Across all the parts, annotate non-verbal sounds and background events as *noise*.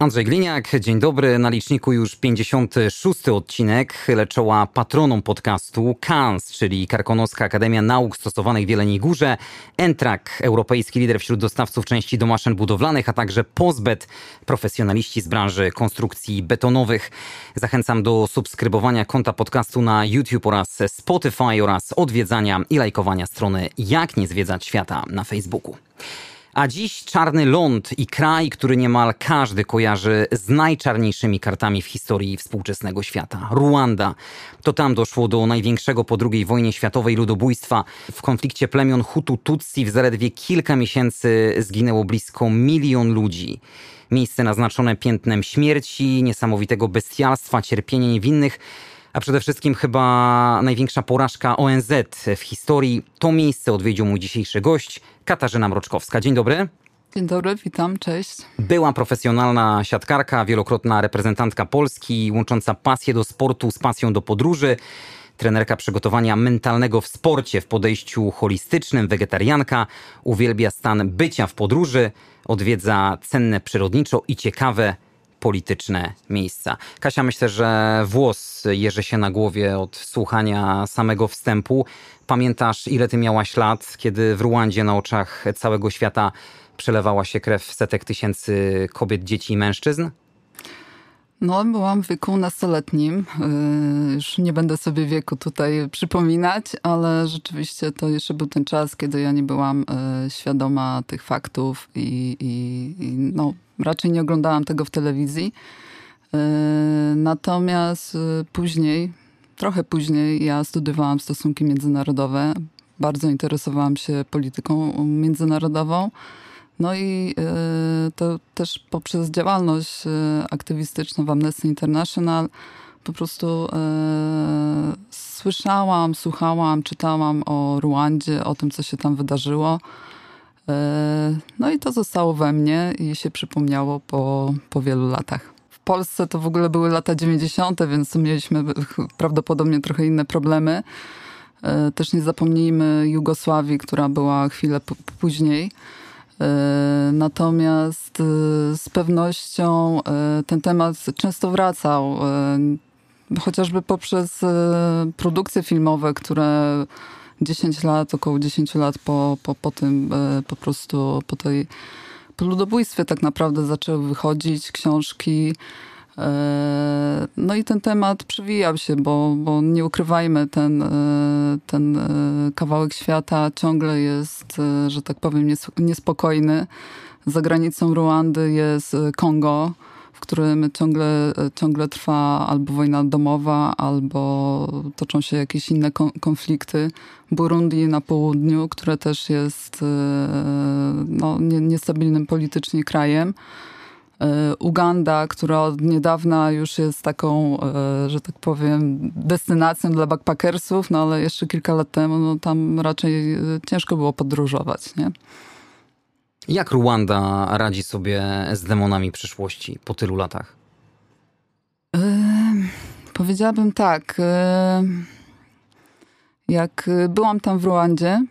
Andrzej Gliniak, dzień dobry. Na liczniku już 56 odcinek. Chylę czoła patronom podcastu KANS, czyli Karkonoska Akademia Nauk Stosowanych w Jeleniej Górze, Entrak, europejski lider wśród dostawców części do maszyn budowlanych, a także Pozbet, profesjonaliści z branży konstrukcji betonowych. Zachęcam do subskrybowania konta podcastu na YouTube oraz Spotify oraz odwiedzania i lajkowania strony Jak nie zwiedzać świata na Facebooku. A dziś czarny ląd i kraj, który niemal każdy kojarzy z najczarniejszymi kartami w historii współczesnego świata. Ruanda. To tam doszło do największego po II wojnie światowej ludobójstwa. W konflikcie plemion Hutu-Tutsi w zaledwie kilka miesięcy zginęło blisko milion ludzi. Miejsce naznaczone piętnem śmierci, niesamowitego bestialstwa, cierpienia niewinnych a przede wszystkim chyba największa porażka ONZ w historii. To miejsce odwiedził mój dzisiejszy gość, Katarzyna Mroczkowska. Dzień dobry. Dzień dobry, witam, cześć. Była profesjonalna siatkarka, wielokrotna reprezentantka Polski, łącząca pasję do sportu z pasją do podróży. Trenerka przygotowania mentalnego w sporcie w podejściu holistycznym, wegetarianka, uwielbia stan bycia w podróży, odwiedza cenne przyrodniczo i ciekawe polityczne miejsca. Kasia, myślę, że włos jeży się na głowie od słuchania samego wstępu. Pamiętasz, ile ty miałaś lat, kiedy w Ruandzie na oczach całego świata przelewała się krew setek tysięcy kobiet, dzieci i mężczyzn? No, byłam w wieku nastoletnim. Y, już nie będę sobie wieku tutaj przypominać, ale rzeczywiście to jeszcze był ten czas, kiedy ja nie byłam y, świadoma tych faktów i, i, i no, raczej nie oglądałam tego w telewizji. Y, natomiast później, trochę później, ja studiowałam stosunki międzynarodowe. Bardzo interesowałam się polityką międzynarodową. No i e, to też poprzez działalność e, aktywistyczną w Amnesty International po prostu e, słyszałam, słuchałam, czytałam o Ruandzie, o tym, co się tam wydarzyło. No i to zostało we mnie i się przypomniało po, po wielu latach. W Polsce to w ogóle były lata 90., więc mieliśmy prawdopodobnie trochę inne problemy. Też nie zapomnijmy Jugosławii, która była chwilę później. E, natomiast e, z pewnością e, ten temat często wracał, chociażby poprzez produkcje filmowe, które 10 lat, około 10 lat po, po, po tym, po prostu po tej po ludobójstwie tak naprawdę zaczęły wychodzić książki, no i ten temat przewijał się, bo, bo nie ukrywajmy, ten, e, ten e, kawałek świata ciągle jest, że tak powiem, niespokojny. Za granicą Ruandy jest Kongo, w którym ciągle, ciągle trwa albo wojna domowa, albo toczą się jakieś inne konflikty. Burundi na południu, które też jest no, niestabilnym politycznie krajem. E, Uganda, która od niedawna już jest taką, e, że tak powiem, destynacją dla backpackersów, no ale jeszcze kilka lat temu no, tam raczej e, ciężko było podróżować, nie? Jak Ruanda radzi sobie z demonami przyszłości po tylu latach? Yy, powiedziałabym tak. Yy, jak byłam tam w Ruandzie,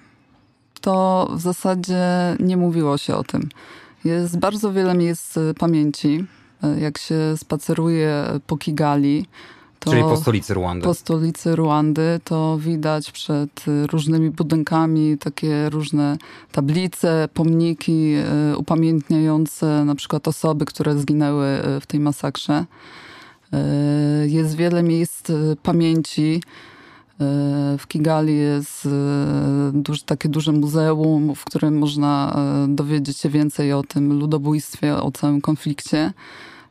to w zasadzie nie mówiło się o tym. Jest bardzo wiele miejsc e, pamięci. E, jak się spaceruje po Kigali, to Czyli po stolicy Ruandy. Po stolicy Ruandy to widać przed e, różnymi budynkami takie różne tablice, pomniki upamiętniające na przykład osoby, które zginęły w tej masakrze. Jest wiele miejsc pamięci w Kigali jest e, duż, takie duże muzeum, w którym można e, dowiedzieć się więcej o tym ludobójstwie, o całym konflikcie.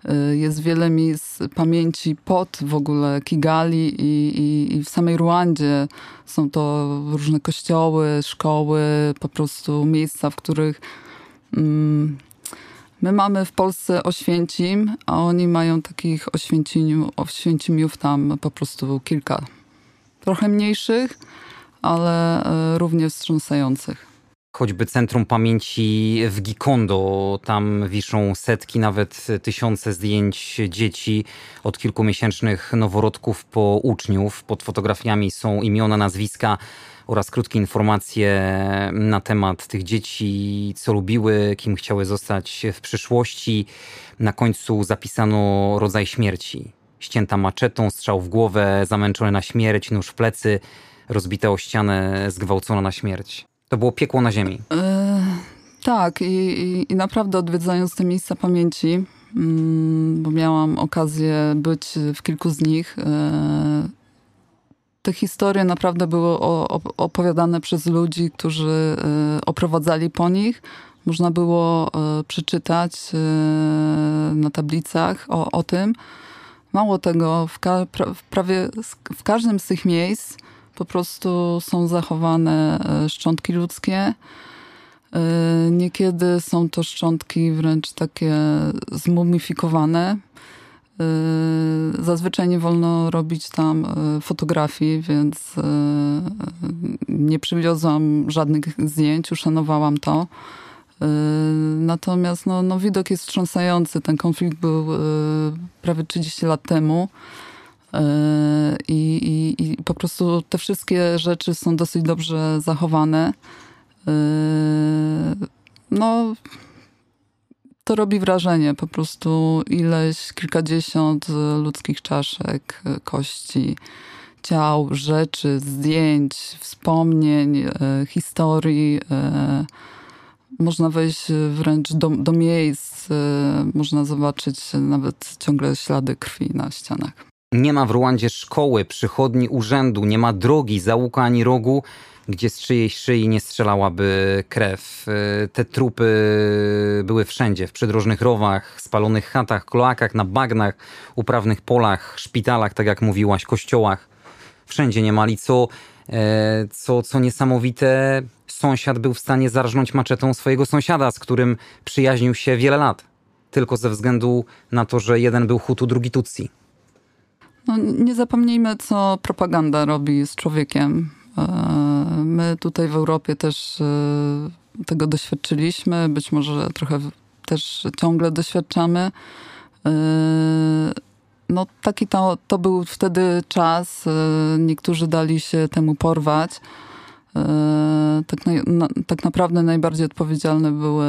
E, jest wiele miejsc pamięci pod w ogóle Kigali i, i, i, w samej Ruandzie. Są to różne kościoły, szkoły, po prostu miejsca, w których mm, my mamy w Polsce Oświęcim, a oni mają takich Oświęcimiów tam po prostu kilka trochę mniejszych, ale e, równie wstrząsających. choćby Centrum Pamięci w Gikondo. Tam wiszą setki, nawet tysiące zdjęć dzieci od kilkumiesięcznych noworodków po uczniów. Pod fotografiami są imiona, nazwiska oraz krótkie informacje na temat tych dzieci, co lubiły, kim chciały zostać w przyszłości. Na końcu zapisano rodzaj śmierci. Ścięta maczetą, strzał w głowę, zamęczone na śmierć, nóż w plecy, rozbita o ścianę, zgwałcona na śmierć. To było piekło na ziemi. E, tak, i, i, naprawdę odwiedzając te miejsca pamięci, mm, bo miałam okazję być w kilku z nich, e, te historie naprawdę były opowiadane przez ludzi, którzy e, oprowadzali po nich. Można było przeczytać na tablicach o, o tym. Mało tego, w, ka w prawie w każdym z tych miejsc po prostu są zachowane szczątki ludzkie. Niekiedy są to szczątki wręcz takie zmumifikowane. Y, zazwyczaj nie wolno robić tam fotografii, więc nie przywiozłam żadnych zdjęć, uszanowałam to. Natomiast no, no widok jest wstrząsający. Ten konflikt był prawie 30 lat temu. I, i, I, po prostu te wszystkie rzeczy są dosyć dobrze zachowane. No, to robi wrażenie. Po prostu ileś, kilkadziesiąt ludzkich czaszek, kości, ciał, rzeczy, zdjęć, wspomnień, historii. Można wejść wręcz do, do miejsc, e, można zobaczyć nawet ciągle ślady krwi na ścianach. Nie ma w Ruandzie szkoły, przychodni, urzędu, nie ma drogi, załuka ani rogu gdzie z czyjejś szyi nie strzelałaby krew. Y, te trupy były wszędzie, w przydrożnych rowach, spalonych chatach, kloakach, na bagnach, uprawnych polach, szpitalach, tak jak mówiłaś, kościołach. Wszędzie niemali, co, e, co, co niesamowite, sąsiad był w stanie zarżnąć maczetą swojego sąsiada, z którym przyjaźnił się wiele lat. Tylko ze względu na to, że jeden był Hutu, drugi Tutsi. No, nie zapomnijmy, co propaganda robi z człowiekiem. E, my tutaj w Europie też e, tego doświadczyliśmy, być może trochę też ciągle doświadczamy. No taki to, to był wtedy czas. Niektórzy dali się temu porwać. Tak, na, tak naprawdę najbardziej odpowiedzialne były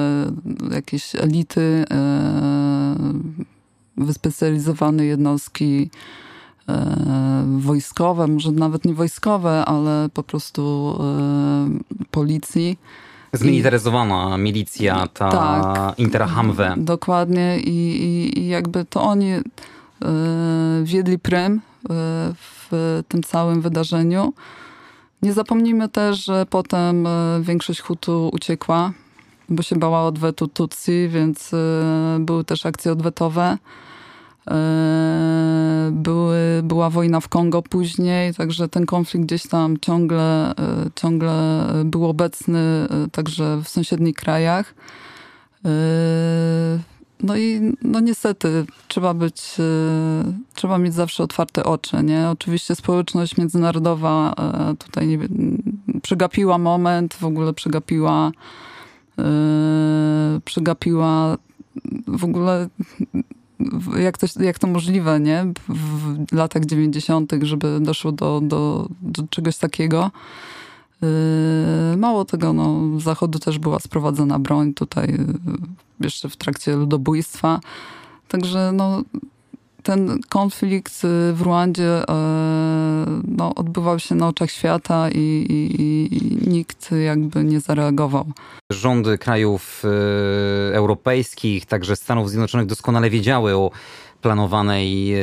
jakieś elity, wyspecjalizowane jednostki wojskowe, może nawet nie wojskowe, ale po prostu policji. Zmilitaryzowana milicja, ta tak, Interhamwe. Dokładnie I, i, jakby to oni wiedli prym w tym całym wydarzeniu. Nie zapomnijmy też, że potem większość Hutu uciekła, bo się bała odwetu Tutsi, więc były też akcje odwetowe. E, były, była wojna w Kongo później, także ten konflikt gdzieś tam ciągle, e, ciągle był obecny e, także w sąsiednich krajach. No i no niestety trzeba być, trzeba mieć zawsze otwarte oczy, nie? Oczywiście społeczność międzynarodowa tutaj nie, przegapiła moment, w ogóle przegapiła przegapiła w ogóle jak to, jak to możliwe, nie? W latach 90., żeby doszło do, do, do czegoś takiego. Yy, mało tego, no, z zachodu też była sprowadzona broń tutaj yy, jeszcze w trakcie ludobójstwa. Także no, ten konflikt y, w Ruandzie no, odbywał się na oczach świata i, i, i nikt jakby nie zareagował. Rządy krajów europejskich, także Stanów Zjednoczonych doskonale wiedziały o planowanej e,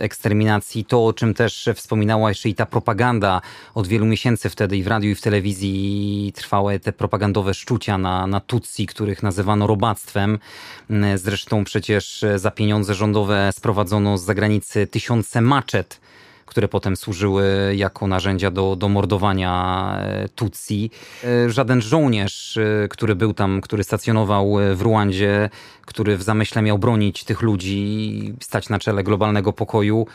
eksterminacji. To, o czym też wspominałaś, czyli ta propaganda od wielu miesięcy wtedy i w radiu i w telewizji trwały te propagandowe szczucia na, na Tutsi, których nazywano robactwem. Zresztą przecież za pieniądze rządowe sprowadzono z zagranicy tysiące maczet które potem służyły jako narzędzia do, do mordowania e, Tutsi. E, żaden żołnierz, e, który był tam, który stacjonował w Ruandzie, który w zamyśle miał bronić tych ludzi, stać na czele globalnego pokoju,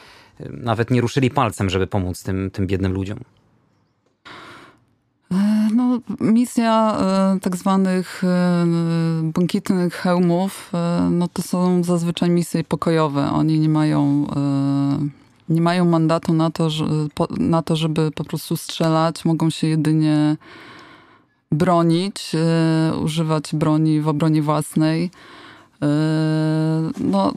nawet nie ruszyli palcem, żeby pomóc tym, tym biednym ludziom. No, misja tak zwanych błękitnych hełmów, no to są zazwyczaj misje pokojowe. Oni nie mają nie mają mandatu na to, że, na to, żeby po prostu strzelać. Mogą się jedynie bronić, e, używać broni w obronie własnej. E, no,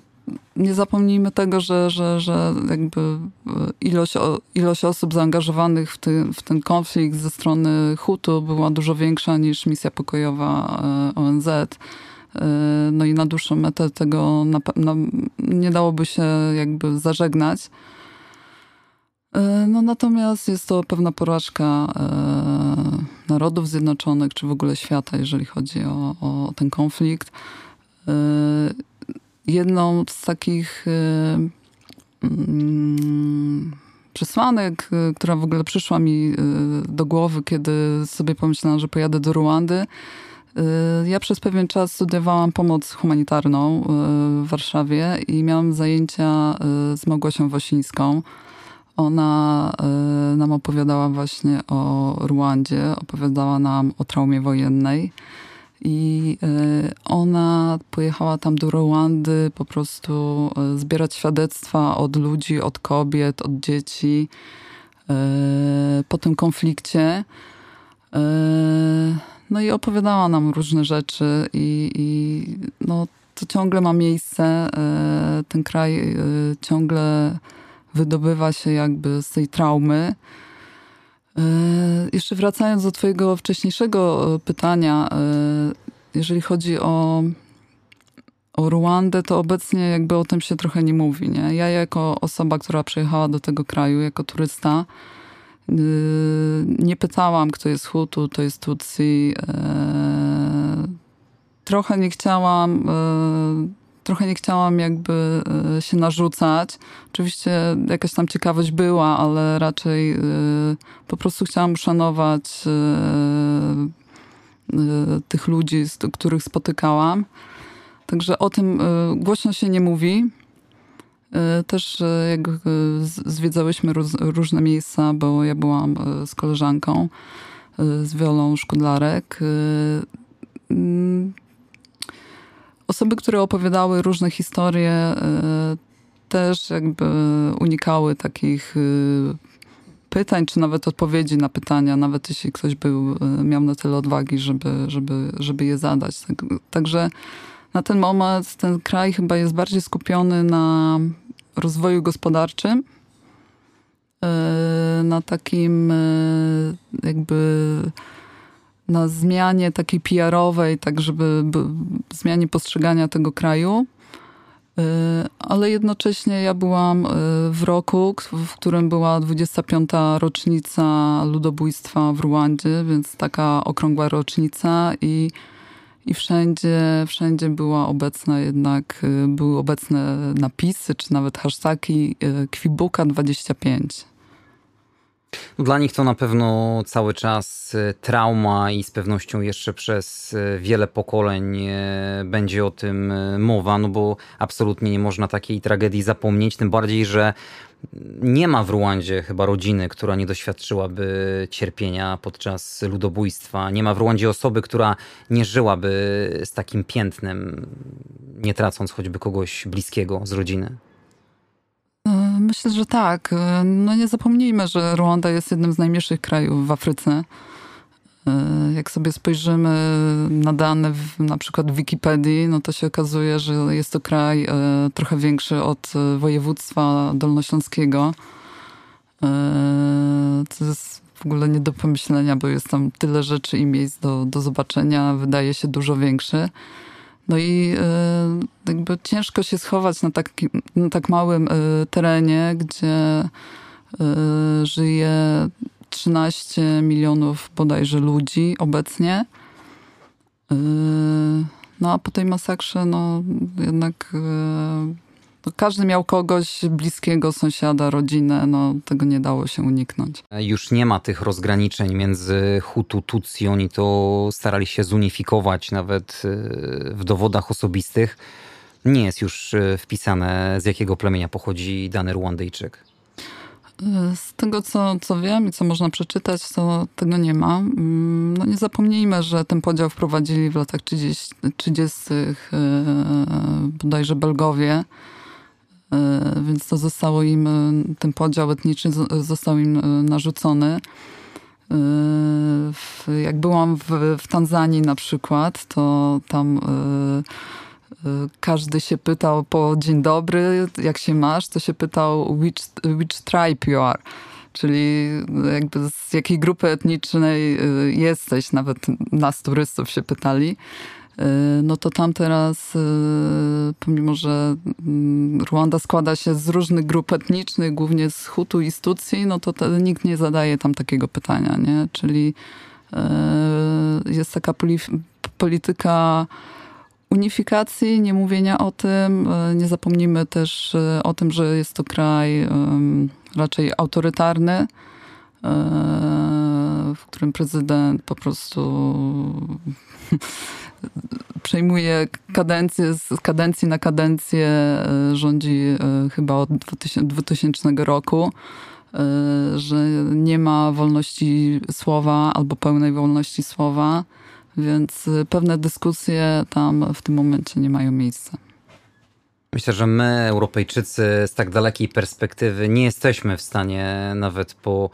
nie zapomnijmy tego, że, że, że jakby e, ilość, ilość osób zaangażowanych w, ty, w ten konflikt ze strony Hutu była dużo większa niż misja pokojowa ONZ. No i na dłuższą metę tego na, na, nie dałoby się jakby zażegnać. E, no natomiast jest to pewna porażka e, Narodów Zjednoczonych, czy w ogóle świata, jeżeli chodzi o, o ten konflikt. E, jedną z takich mm, przesłanek, która w ogóle przyszła mi do głowy, kiedy sobie pomyślałam, że pojadę do Ruandy. Ja przez pewien czas studiowałam pomoc humanitarną w Warszawie i miałam zajęcia z Małgosią Wosińską ona y, nam opowiadała właśnie o Ruandzie, opowiadała nam o traumie wojennej. I y, ona pojechała tam do Ruandy po prostu y, zbierać świadectwa od ludzi, od kobiet, od dzieci po tym konflikcie. No i opowiadała nam różne rzeczy i, i no, to ciągle ma miejsce. Ten kraj ciągle wydobywa się jakby z tej traumy. E, jeszcze wracając do Twojego wcześniejszego e, pytania, e, jeżeli chodzi o, o Ruandę, to obecnie jakby o tym się trochę nie mówi. Nie? Ja jako osoba, która przyjechała do tego kraju, jako turysta, nie pytałam, kto jest Hutu, to jest Tutsi. Trochę nie chciałam trochę nie chciałam jakby e, się narzucać. Oczywiście jakaś tam ciekawość była, ale raczej e, po prostu chciałam uszanować e, tych ludzi, których spotykałam. Także o tym głośno się nie mówi. Też jak zwiedzałyśmy różne miejsca, bo ja byłam z koleżanką, z Wiolą Szkudlarek osoby, które opowiadały różne historie, e, też jakby unikały takich e, pytań, czy nawet odpowiedzi na pytania, nawet jeśli ktoś był, e, miał na tyle odwagi, żeby, żeby, żeby je zadać. Tak, także na ten moment ten kraj chyba jest bardziej skupiony na rozwoju gospodarczym, na takim jakby na zmianie takiej PR-owej, tak żeby zmianie postrzegania tego kraju. Y, ale jednocześnie ja byłam y, w roku, w którym była 25. rocznica ludobójstwa w Ruandzie, więc taka okrągła rocznica i, i wszędzie, wszędzie była obecna jednak, y, były obecne napisy, czy nawet hasztagi Kwibuka 25. Dla nich to na pewno cały czas e, trauma i z pewnością jeszcze przez e, wiele pokoleń e, będzie o tym mowa, no bo absolutnie nie można takiej tragedii zapomnieć, tym bardziej, że nie ma w Ruandzie chyba rodziny, która nie doświadczyłaby cierpienia podczas ludobójstwa. Nie ma w Ruandzie osoby, która nie żyłaby z takim piętnem, nie tracąc choćby kogoś bliskiego z rodziny. Myślę, że tak. No nie zapomnijmy, że Ruanda jest jednym z najmniejszych krajów w Afryce. Jak sobie spojrzymy na dane w, na przykład w Wikipedii, no to się okazuje, że jest to kraj e, trochę większy od województwa dolnośląskiego. E, to jest w ogóle nie do pomyślenia, bo jest tam tyle rzeczy i miejsc do, do zobaczenia. Wydaje się dużo większy. No i e, jakby ciężko się schować na, taki, na tak małym e, terenie, gdzie e, żyje 13 milionów bodajże ludzi obecnie. No a po tej masakrze, no jednak no, każdy miał kogoś bliskiego, sąsiada, rodzinę, no tego nie dało się uniknąć. Już nie ma tych rozgraniczeń między Hutu, Tutsi, oni to starali się zunifikować nawet y, w dowodach osobistych. Nie jest już y, wpisane z jakiego plemienia pochodzi dany Ruandyjczyk. Z tego, co, co wiem i co można przeczytać, to tego nie ma. Mm, no nie zapomnijmy, że ten podział wprowadzili w latach 30. 30 bodajże Belgowie, więc to zostało im, ten podział etniczny został im narzucony. Jak byłam w, w Tanzanii na przykład, to tam każdy się pytał po dzień dobry, jak się masz, to się pytał which, which tribe you are. Czyli jakby z jakiej grupy etnicznej jesteś, nawet nas turystów się pytali. Y, no to tam teraz, y, pomimo że mm, Ruanda składa się z różnych grup etnicznych, głównie z Hutu i Tutsi, no to nikt nie zadaje tam takiego pytania, nie? Czyli jest taka polityka unifikacji, nie mówienia o tym. Nie zapomnijmy też o tym, że jest to kraj raczej autorytarny, w którym prezydent po prostu *laughs* przejmuje kadencję, z kadencji na kadencję, rządzi chyba od 2000 roku że nie ma wolności słowa albo pełnej wolności słowa. Więc pewne dyskusje tam w tym momencie nie mają miejsca. Myślę, że my, Europejczycy, z tak dalekiej perspektywy nie jesteśmy w stanie nawet po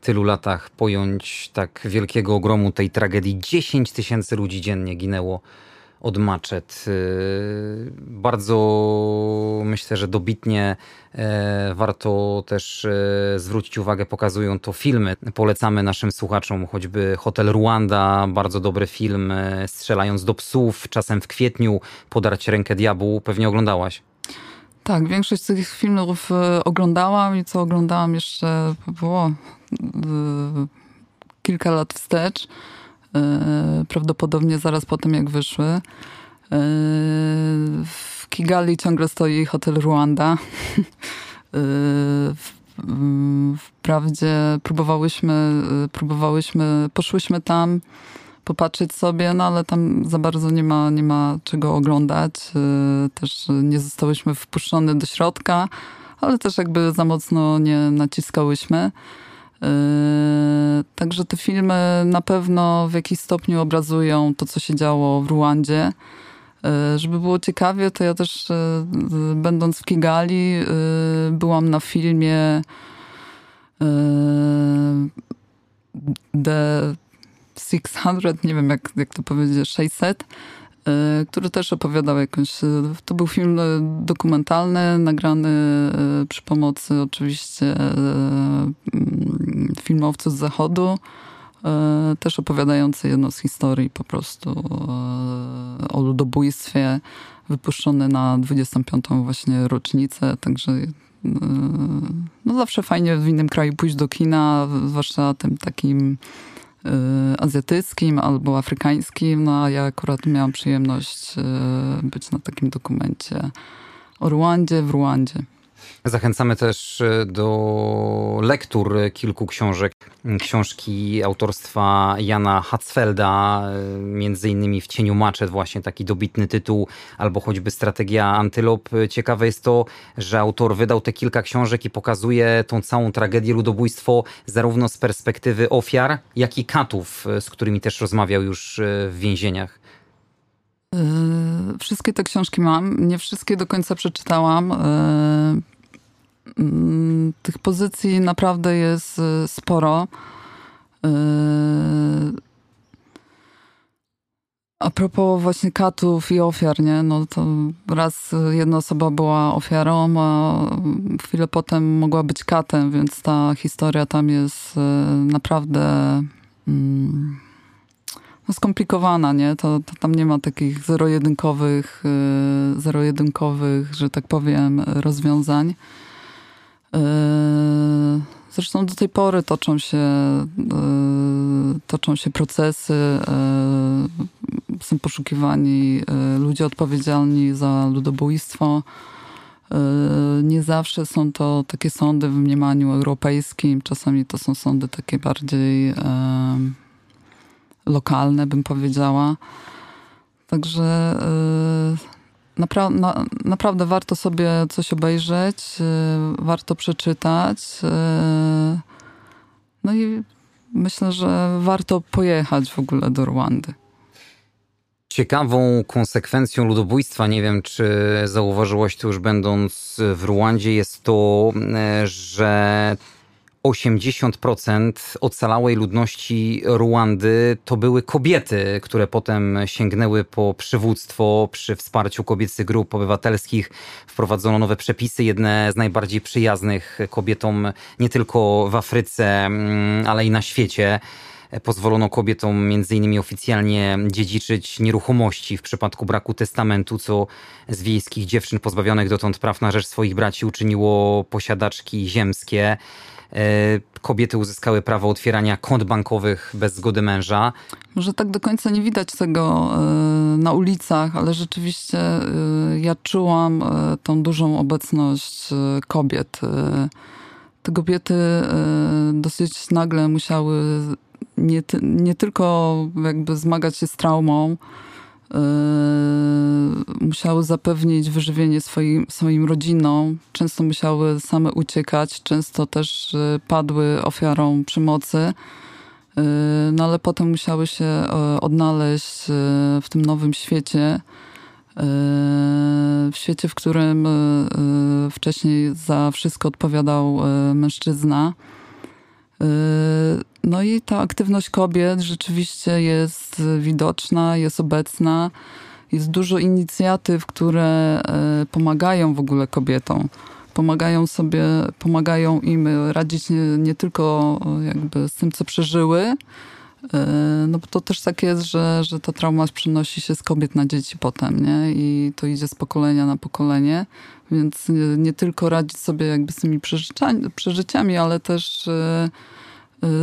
tylu latach pojąć tak wielkiego ogromu tej tragedii. 10 tysięcy ludzi dziennie ginęło od maczet. Y, bardzo myślę, że dobitnie e, warto też e, zwrócić uwagę, pokazują to filmy. Polecamy naszym słuchaczom choćby Hotel Rwanda, bardzo dobry film, e, strzelając do psów, czasem w kwietniu, podarć rękę diabłu. Pewnie oglądałaś. Tak, większość z tych filmów oglądałam i co oglądałam jeszcze było kilka lat wstecz. E, prawdopodobnie zaraz po tym, jak wyszły. E, w Kigali ciągle stoi hotel Rwanda. *laughs* E, wprawdzie próbowałyśmy, próbowałyśmy, poszłyśmy tam popatrzeć sobie, no ale tam za bardzo nie ma, nie ma czego oglądać. Też nie zostałyśmy wpuszczone do środka, ale też jakby za mocno nie naciskałyśmy. Yy, także te filmy na pewno w jakiś stopniu obrazują to, co się działo w Ruandzie. Yy, żeby było ciekawie, to ja też yy, będąc w Kigali byłam na filmie The 600, nie wiem jak, jak to powiedzieć, 600, E, który też opowiadał jakąś. E, to był film e, dokumentalny, nagrany przy pomocy oczywiście mm, filmowców z zachodu, też opowiadający jedną z historii po prostu o ludobójstwie, wypuszczony na 25. właśnie rocznicę, także no zawsze fajnie w innym kraju pójść do kina, zwłaszcza tym takim azjatyckim albo afrykańskim, no a ja akurat miałam przyjemność y, być na takim dokumencie o Ruandzie w Ruandzie. Zachęcamy też e, do lektur kilku książek. Książki autorstwa Jana Hatzfelda, e, między innymi W cieniu maczet, właśnie taki dobitny tytuł, albo choćby Strategia Antylop. Ciekawe jest to, że autor wydał te kilka książek i pokazuje tą całą tragedię, ludobójstwo zarówno z perspektywy ofiar, jak i katów, e, z którymi też rozmawiał już w więzieniach. Wszystkie te książki mam. Nie wszystkie do końca przeczytałam. Mm, tych pozycji naprawdę jest y, sporo. Y, a propos właśnie katów i ofiar, nie? No to raz jedna osoba była ofiarą, a chwilę potem mogła być katem, więc ta historia tam jest y, naprawdę mm, no skomplikowana, nie? To, to tam nie ma takich zero-jedynkowych, zero-jedynkowych, że tak powiem, rozwiązań. Yy, zresztą do tej pory toczą się, yy, toczą się procesy, yy, są poszukiwani ludzie odpowiedzialni za ludobójstwo. Nie zawsze są to takie sądy w mniemaniu europejskim, czasami to są sądy takie bardziej lokalne, bym powiedziała. Także Napra na, naprawdę warto sobie coś obejrzeć, warto przeczytać. No i myślę, że warto pojechać w ogóle do Rwandy. Ciekawą konsekwencją ludobójstwa, nie wiem czy zauważyłaś to już będąc w Rwandzie, jest to, e, że 80% ocalałej ludności Ruandy to były kobiety, które potem sięgnęły po przywództwo przy wsparciu kobiecych grup obywatelskich. Wprowadzono nowe przepisy, jedne z najbardziej przyjaznych kobietom nie tylko w Afryce, mm, ale i na świecie. Pozwolono kobietom innymi oficjalnie dziedziczyć nieruchomości w przypadku braku testamentu, co z wiejskich dziewczyn pozbawionych dotąd praw na rzecz swoich braci uczyniło posiadaczki ziemskie. E, kobiety uzyskały prawo otwierania kont bankowych bez zgody męża. Może tak do końca nie widać tego e, na ulicach, ale rzeczywiście e, ja czułam tą dużą obecność kobiet. Te kobiety dosyć nagle musiały nie, nie tylko jakby zmagać się z traumą, yy, musiały zapewnić wyżywienie swoim, swoim rodzinom, często musiały same uciekać, często też yy, padły ofiarą przemocy, yy, no ale potem musiały się yy, odnaleźć w tym nowym świecie, w świecie, w którym wcześniej za wszystko odpowiadał mężczyzna. No i ta aktywność kobiet rzeczywiście jest widoczna, jest obecna. Jest dużo inicjatyw, które e, pomagają w ogóle kobietom. Pomagają sobie, pomagają im radzić nie, nie tylko e, jakby z tym, co przeżyły, no bo to też tak jest, że, że ta trauma przenosi się z kobiet na dzieci potem, nie? I to idzie z pokolenia na pokolenie. Więc nie, nie tylko radzić sobie jakby z tymi przeżyciami, ale też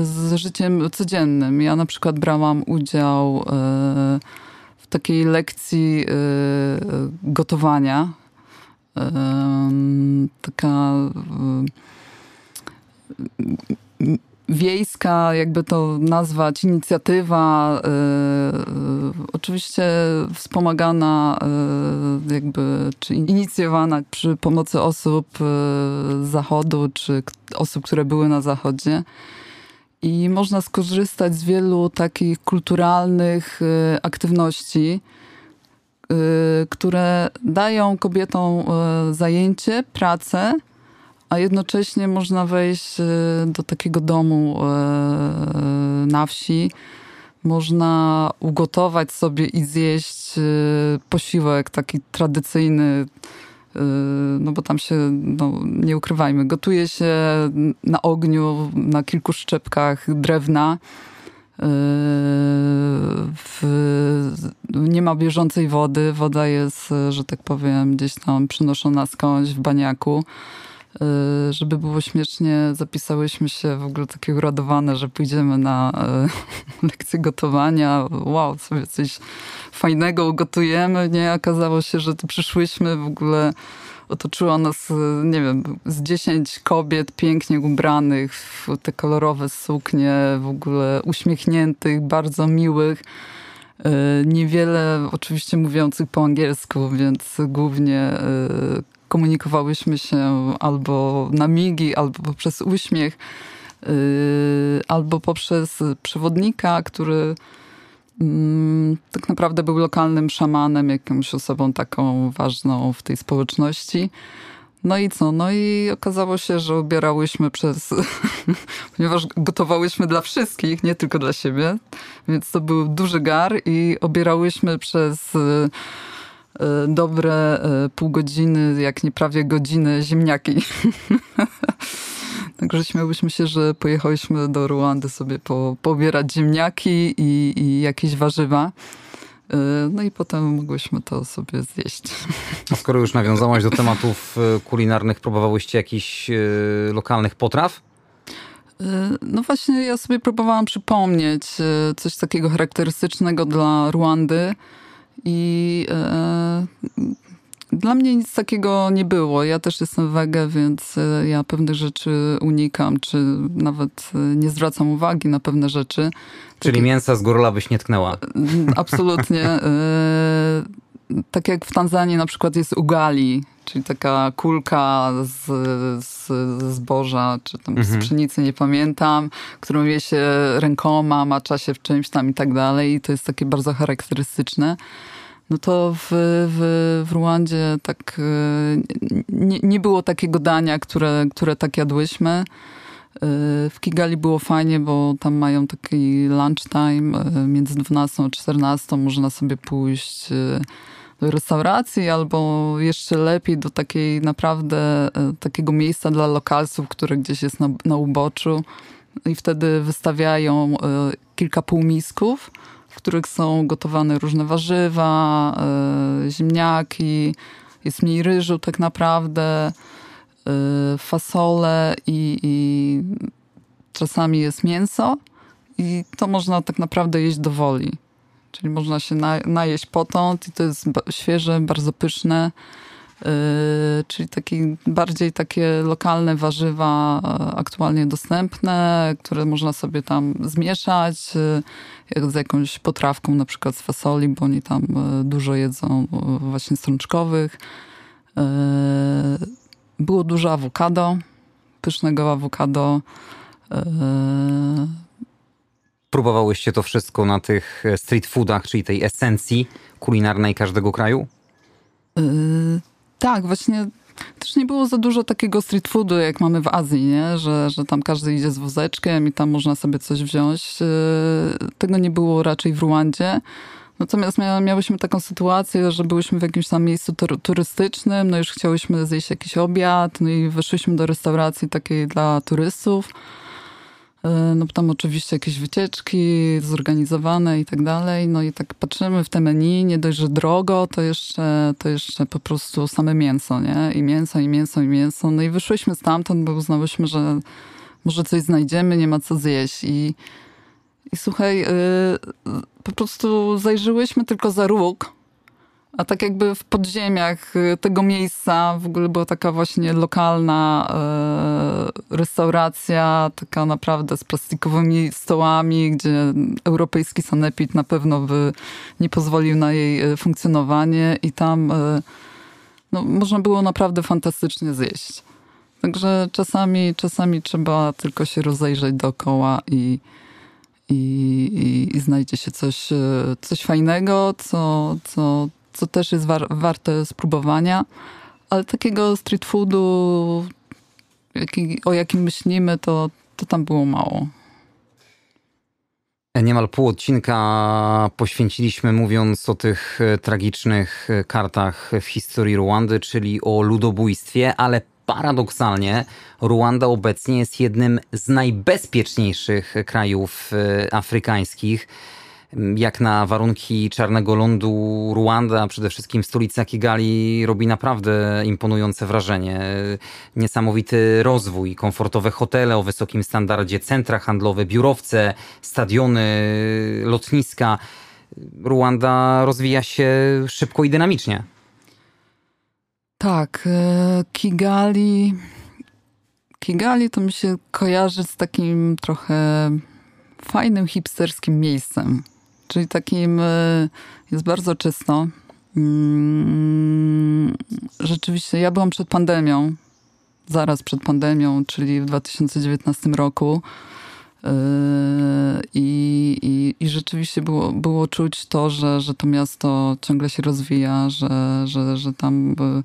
z życiem codziennym. Ja na przykład brałam udział e, w takiej lekcji e, gotowania. E, taka wiejska, jakby to nazwać, inicjatywa, oczywiście wspomagana, jakby, czy inicjowana przy pomocy osób z zachodu, czy osób, które były na zachodzie. I można skorzystać z wielu takich kulturalnych y, aktywności, y, które dają kobietom y, zajęcie, pracę, a jednocześnie można wejść do takiego domu na wsi. Można ugotować sobie i zjeść posiłek taki tradycyjny, no bo tam się, no, nie ukrywajmy, gotuje się na ogniu, na kilku szczepkach drewna. W, nie ma bieżącej wody. Woda jest, że tak powiem, gdzieś tam przynoszona skądś w baniaku. Y, żeby było śmiesznie, zapisałyśmy się w ogóle takie uradowane, że pójdziemy na *laughs* lekcję gotowania. Wow, sobie coś fajnego ugotujemy, nie? Okazało się, że tu przyszłyśmy w ogóle otoczyło nas, nie wiem, z dziesięć kobiet pięknie ubranych w te kolorowe suknie, w ogóle uśmiechniętych, bardzo miłych. Niewiele oczywiście mówiących po angielsku, więc głównie komunikowałyśmy się albo na migi, albo poprzez uśmiech, e, albo poprzez przewodnika, który Mm, tak naprawdę był lokalnym szamanem, jakąś osobą taką ważną w tej społeczności. No i co? No i okazało się, że ubierałyśmy przez, *laughs* ponieważ gotowałyśmy dla wszystkich, nie tylko dla siebie, więc to był duży gar i obierałyśmy przez dobre e, pół godziny, jak nie prawie godziny ziemniaki. *laughs* Także śmiałyśmy się, że pojechałyśmy do Ruandy sobie po, pobierać ziemniaki i, i jakieś warzywa. Y, no i potem mogłyśmy to sobie zjeść. *laughs* A skoro już nawiązałaś do tematów y, kulinarnych, próbowałyście jakichś y, lokalnych potraw? No właśnie, ja sobie próbowałam przypomnieć coś takiego charakterystycznego dla Ruandy i dla mnie nic takiego nie było. Ja też jestem wege, więc e, ja pewnych rzeczy unikam, czy nawet e, nie zwracam uwagi na pewne rzeczy. Czyli Takie... mięsa z górla byś nie tknęła? Absolutnie. Tak jak w Tanzanii na przykład jest ugali, czyli taka kulka z, z, zboża, czy tam mhm. z pszenicy, nie pamiętam, którą je się rękoma, macza się w czymś tam i tak dalej. I to jest takie bardzo charakterystyczne. No to w, w, w Ruandzie tak e, nie, nie było takiego dania, które, które tak jadłyśmy. E, w Kigali było fajnie, bo tam mają taki lunchtime e, między 12 a 14. Można sobie pójść do restauracji, albo jeszcze lepiej do takiej naprawdę takiego miejsca dla lokalsów, które gdzieś jest na, na uboczu. I wtedy wystawiają kilka półmisków, w których są gotowane różne warzywa, ziemniaki, jest mniej ryżu tak naprawdę, fasole i, i czasami jest mięso. I to można tak naprawdę jeść do woli. Czyli można się na, najeść potąd i to jest świeże, bardzo pyszne. Yy, czyli taki, bardziej takie lokalne warzywa e, aktualnie dostępne, które można sobie tam zmieszać yy, z jakąś potrawką, na przykład z fasoli, bo oni tam e, dużo jedzą właśnie strączkowych. Yy, było dużo awokado, pysznego awokado. Próbowałyście to wszystko na tych e, street foodach, czyli tej esencji kulinarnej każdego kraju? Yy, tak, właśnie też nie było za dużo takiego street foodu, jak mamy w Azji, nie? Że, że tam każdy idzie z wózeczkiem i tam można sobie coś wziąć. Yy, tego nie było raczej w Ruandzie. Natomiast mia, miałyśmy taką sytuację, że byłyśmy w jakimś tam miejscu turystycznym, no już chciałyśmy zjeść jakiś obiad, no i weszłyśmy do restauracji takiej dla turystów. E, no tam oczywiście jakieś wycieczki zorganizowane i tak dalej. No i tak patrzymy w te menu, nie dość, że drogo, to jeszcze, to jeszcze po prostu same mięso, nie? I mięso, i mięso, i mięso. No i wyszłyśmy stamtąd, bo uznałyśmy, że może coś znajdziemy, nie ma co zjeść. I, i słuchaj, yy, po prostu zajrzyłyśmy tylko za róg a tak jakby w podziemiach y, tego miejsca w ogóle była taka właśnie lokalna e, restauracja, taka naprawdę z plastikowymi stołami, gdzie europejski sanepid na pewno by nie pozwolił na jej e, funkcjonowanie i tam e, no, można było naprawdę fantastycznie zjeść. Także czasami, czasami trzeba tylko się rozejrzeć dookoła i, i, i, znajdzie się coś, coś fajnego, co, co, co też jest war, warte spróbowania. Ale takiego street foodu, jaki, o jakim myślimy, to, to tam było mało. Niemal pół odcinka poświęciliśmy mówiąc o tych e, tragicznych e, kartach w historii Ruandy, czyli o ludobójstwie, ale paradoksalnie Ruanda obecnie jest jednym z najbezpieczniejszych krajów e, afrykańskich jak na warunki czarnego lądu Ruanda, a przede wszystkim stolica Kigali robi naprawdę imponujące wrażenie. Niesamowity rozwój, komfortowe hotele o wysokim standardzie, centra handlowe, biurowce, stadiony, lotniska. Ruanda rozwija się szybko i dynamicznie. Tak, e, Kigali. Kigali to mi się kojarzy z takim trochę fajnym hipsterskim miejscem. Czyli takim e, jest bardzo czysto. Mm, rzeczywiście, ja byłam przed pandemią, zaraz przed pandemią, czyli w 2019 roku. E, I, i, i rzeczywiście było, było czuć to, że, że to miasto ciągle się rozwija, że, że, że tam e,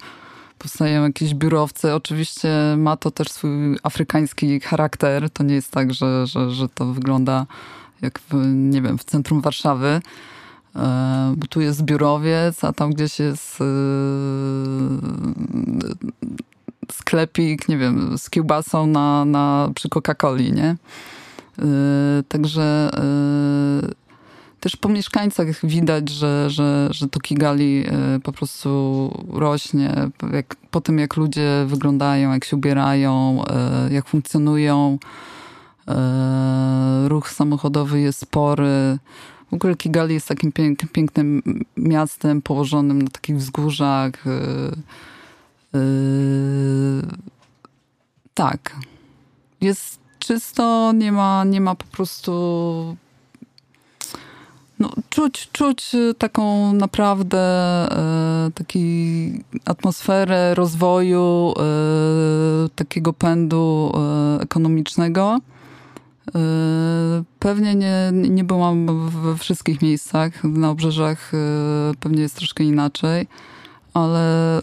powstają jakieś biurowce. Oczywiście ma to też swój afrykański charakter. To nie jest tak, że, że, że to wygląda jak w, nie wiem, w centrum Warszawy. E, bo tu jest biurowiec, a tam gdzieś jest e, sklepik, nie wiem, z kiełbasą na, na, przy Coca-Coli, nie? E, także też po mieszkańcach widać, że, że, że to Kigali po prostu rośnie. Jak, po tym, jak ludzie wyglądają, jak się ubierają, jak funkcjonują. Ruch samochodowy jest spory. W ogóle Kigali jest takim pięk, pięknym miastem położonym na takich wzgórzach. Tak. Jest czysto, nie ma, nie ma po prostu no, czuć, czuć taką naprawdę e, taki atmosferę rozwoju, e, takiego pędu e, ekonomicznego. E, pewnie nie, nie byłam we wszystkich miejscach. Na obrzeżach e, pewnie jest troszkę inaczej, ale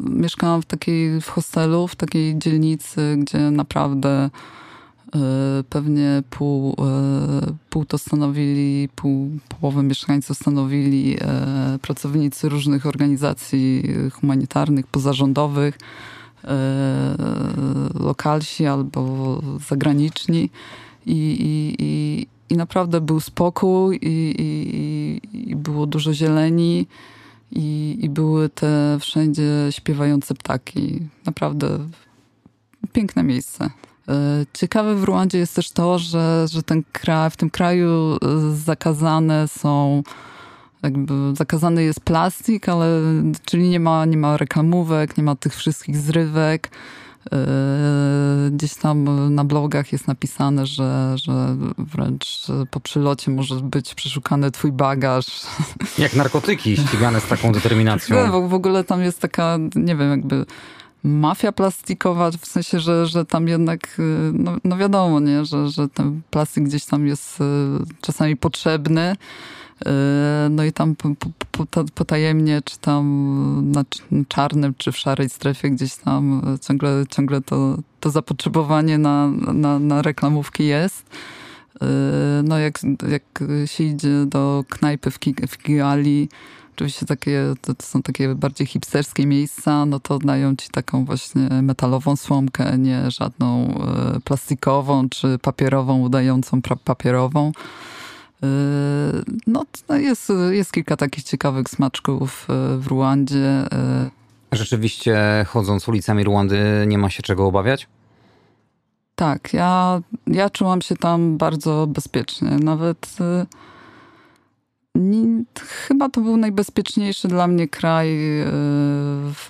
mieszkałam w takiej w hostelu, w takiej dzielnicy, gdzie naprawdę pewnie pół, pół to stanowili, pół, połowę mieszkańców stanowili pracownicy różnych organizacji humanitarnych, pozarządowych, lokalsi albo zagraniczni i, i, i, i naprawdę był spokój i, i, i było dużo zieleni i, i były te wszędzie śpiewające ptaki. Naprawdę piękne miejsce. E, ciekawe w Ruandzie jest też to, że, że ten kraj, w tym kraju e, zakazane są jakby zakazany jest plastik, ale czyli nie ma, nie ma reklamówek, nie ma tych wszystkich zrywek. Yy, gdzieś tam na blogach jest napisane, że, że wręcz po przylocie może być przeszukany twój bagaż. Jak narkotyki ścigane z taką determinacją. No, *laughs* w ogóle tam jest taka, nie wiem, jakby mafia plastikowa, w sensie, że, że tam jednak, yy, no, no wiadomo, nie, że, że ten plastik gdzieś tam jest yy, czasami potrzebny. Yy, no i tam potajemnie, czy tam na czarnym, czy w szarej strefie gdzieś tam ciągle, ciągle to, to zapotrzebowanie na, na, na reklamówki jest. No jak, jak się idzie do knajpy w Kigali, oczywiście takie, to, to, są takie bardziej hipsterskie miejsca, no to dają ci taką właśnie metalową słomkę, nie żadną yy, plastikową czy papierową, udającą papierową. Yy, no, jest, jest kilka takich ciekawych smaczków yy, w Ruandzie. Rzeczywiście, chodząc ulicami Ruandy, nie ma się czego obawiać? Tak, ja, ja czułam się tam bardzo bezpiecznie. Nawet nie, chyba to był najbezpieczniejszy dla mnie kraj,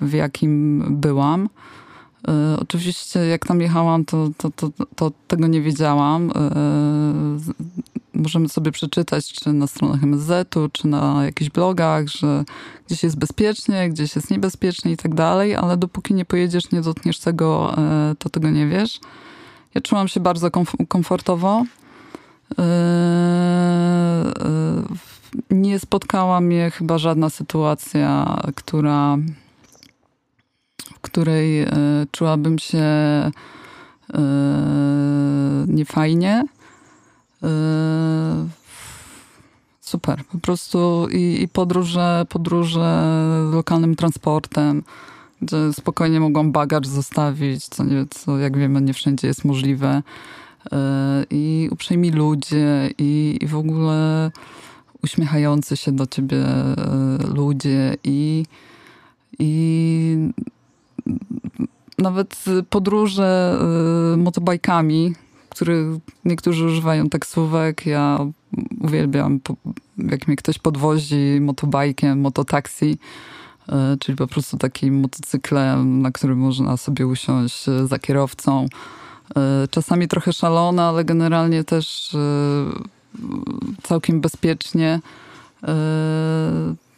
w jakim byłam. Oczywiście, jak tam jechałam, to, to, to, to tego nie wiedziałam możemy sobie przeczytać, czy na stronach MSZ-u, czy na jakichś blogach, że gdzieś jest bezpiecznie, gdzieś jest niebezpiecznie i tak dalej, ale dopóki nie pojedziesz, nie dotkniesz tego, e, to tego nie wiesz. Ja czułam się bardzo komfortowo. E, e, nie spotkała mnie chyba żadna sytuacja, która, w której czułabym się niefajnie. Yy, super. Po prostu i, i podróże, podróże lokalnym transportem, gdzie spokojnie mogłam bagaż zostawić, co, nie, co jak wiemy nie wszędzie jest możliwe. I uprzejmi ludzie i, i w ogóle uśmiechający się do ciebie yy, ludzie i, i nawet podróże motobajkami, których niektórzy używają taksówek. Ja uwielbiam, jak mnie ktoś podwozi motobajkiem, mototaksi, e, czyli po prostu takim motocyklem, na którym można sobie usiąść e, za kierowcą. E, czasami trochę szalone, ale generalnie też całkiem bezpiecznie.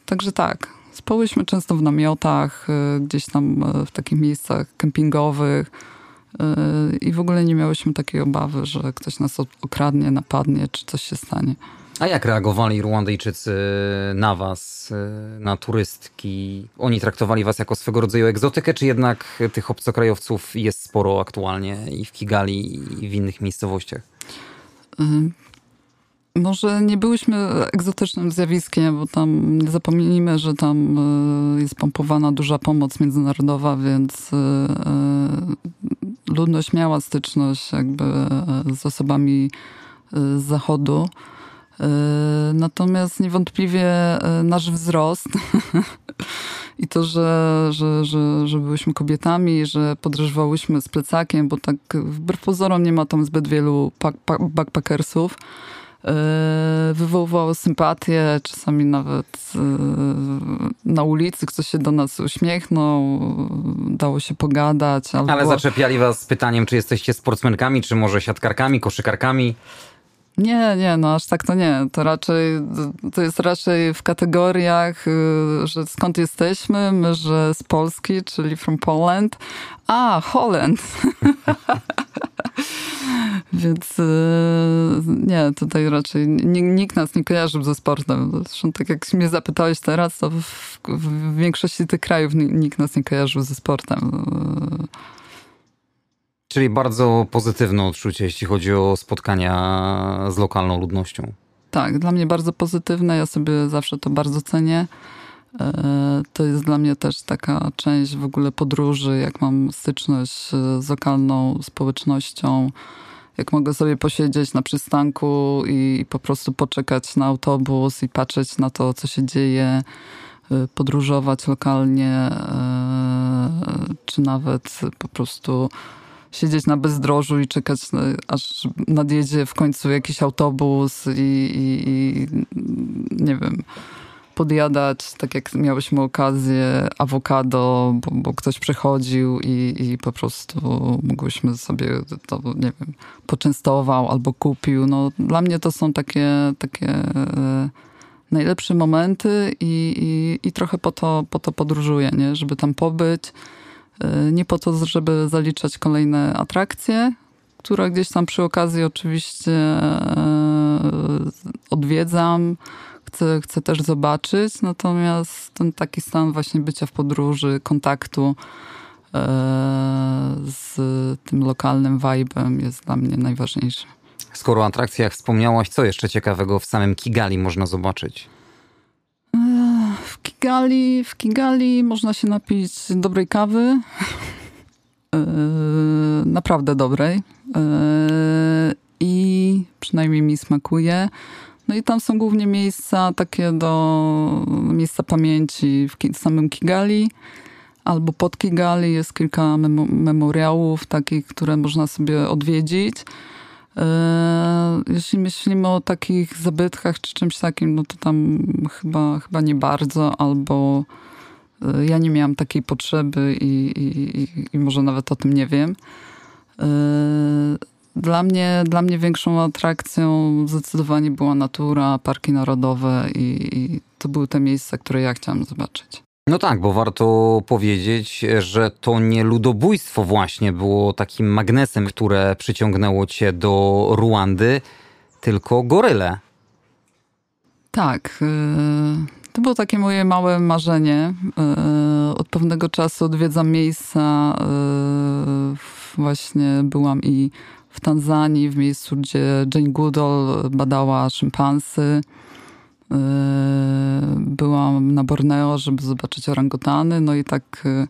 Także tak, spałyśmy często w namiotach, gdzieś tam w takich miejscach kempingowych i w ogóle nie miałyśmy takiej obawy, że ktoś nas okradnie, napadnie, czy coś się stanie. A jak reagowali Ruandyjczycy na was, na turystki? Oni traktowali was jako swego rodzaju egzotykę, czy jednak tych obcokrajowców jest sporo aktualnie i w Kigali, i w innych miejscowościach? Może nie byłyśmy egzotycznym zjawiskiem, bo tam nie zapomnijmy, że tam jest pompowana duża pomoc międzynarodowa, więc ludność miała styczność jakby e, z osobami e, z zachodu. E, natomiast niewątpliwie nasz wzrost *laughs* i to, że, że, że, że byłyśmy kobietami, że podróżowałyśmy z plecakiem, bo tak wbrew pozorom nie ma tam zbyt wielu backpackersów, E, wywoływało sympatię, czasami nawet e, na ulicy ktoś się do nas uśmiechnął, dało się pogadać. Albo... Ale zaczepiali was z pytaniem, czy jesteście sportsmenkami, czy może siatkarkami, koszykarkami? Nie, nie, no aż tak to nie. To raczej, to jest raczej w kategoriach, y, że skąd jesteśmy, my, że z Polski, czyli from Poland. A, Holland. *laughs* *laughs* Więc y, nie, tutaj raczej nikt nas nie kojarzył ze sportem. Zresztą tak jak mnie zapytałeś teraz, to w, w większości tych krajów nikt nas nie kojarzył ze sportem. Czyli bardzo pozytywne odczucie, jeśli chodzi o spotkania z lokalną ludnością. Tak, dla mnie bardzo pozytywne. Ja sobie zawsze to bardzo cenię. E, to jest dla mnie też taka część w ogóle podróży, jak mam styczność z lokalną społecznością, jak mogę sobie posiedzieć na przystanku i po prostu poczekać na autobus i patrzeć na to, co się dzieje, e, podróżować lokalnie, e, czy nawet po prostu siedzieć na bezdrożu i czekać, aż nadjedzie w końcu jakiś autobus i, i, i nie wiem, podjadać, tak jak miałyśmy okazję, awokado, bo, bo ktoś przechodził i, i po prostu mogłyśmy sobie to, nie wiem, poczęstował albo kupił. No, dla mnie to są takie, takie e, najlepsze momenty i, i, i trochę po to, po to podróżuję, nie? żeby tam pobyć, E, nie po to, żeby zaliczać kolejne atrakcje, które gdzieś tam przy okazji oczywiście e, odwiedzam, chcę, chcę też zobaczyć, natomiast ten taki stan właśnie bycia w podróży, kontaktu e, z tym lokalnym vibe'em jest dla mnie najważniejszy. Skoro o atrakcjach wspomniałaś, co jeszcze ciekawego w samym Kigali można zobaczyć? W Kigali, w Kigali można się napić dobrej kawy. Yy, *laughs* naprawdę dobrej. I przynajmniej mi smakuje. No i tam są głównie miejsca takie do miejsca pamięci w samym Kigali albo pod Kigali jest kilka memoriałów takich, które można sobie odwiedzić. E, jeśli myślimy o takich zabytkach czy czymś takim, no to tam chyba, chyba nie bardzo, albo e, ja nie miałam takiej potrzeby i, i, i może nawet o tym nie wiem. Dla mnie, dla mnie większą atrakcją zdecydowanie była natura, parki narodowe i, i to były te miejsca, które ja chciałam zobaczyć. No tak, bo warto powiedzieć, że to nie ludobójstwo właśnie było takim magnesem, które przyciągnęło cię do Ruandy, tylko goryle. Tak. Y, to było takie moje małe marzenie. Y, od pewnego czasu odwiedzam miejsca. Y, właśnie byłam i w Tanzanii, w miejscu, gdzie Jane Goodall badała szympansy. Yy, byłam na Borneo, żeby zobaczyć orangutany, no i tak yy,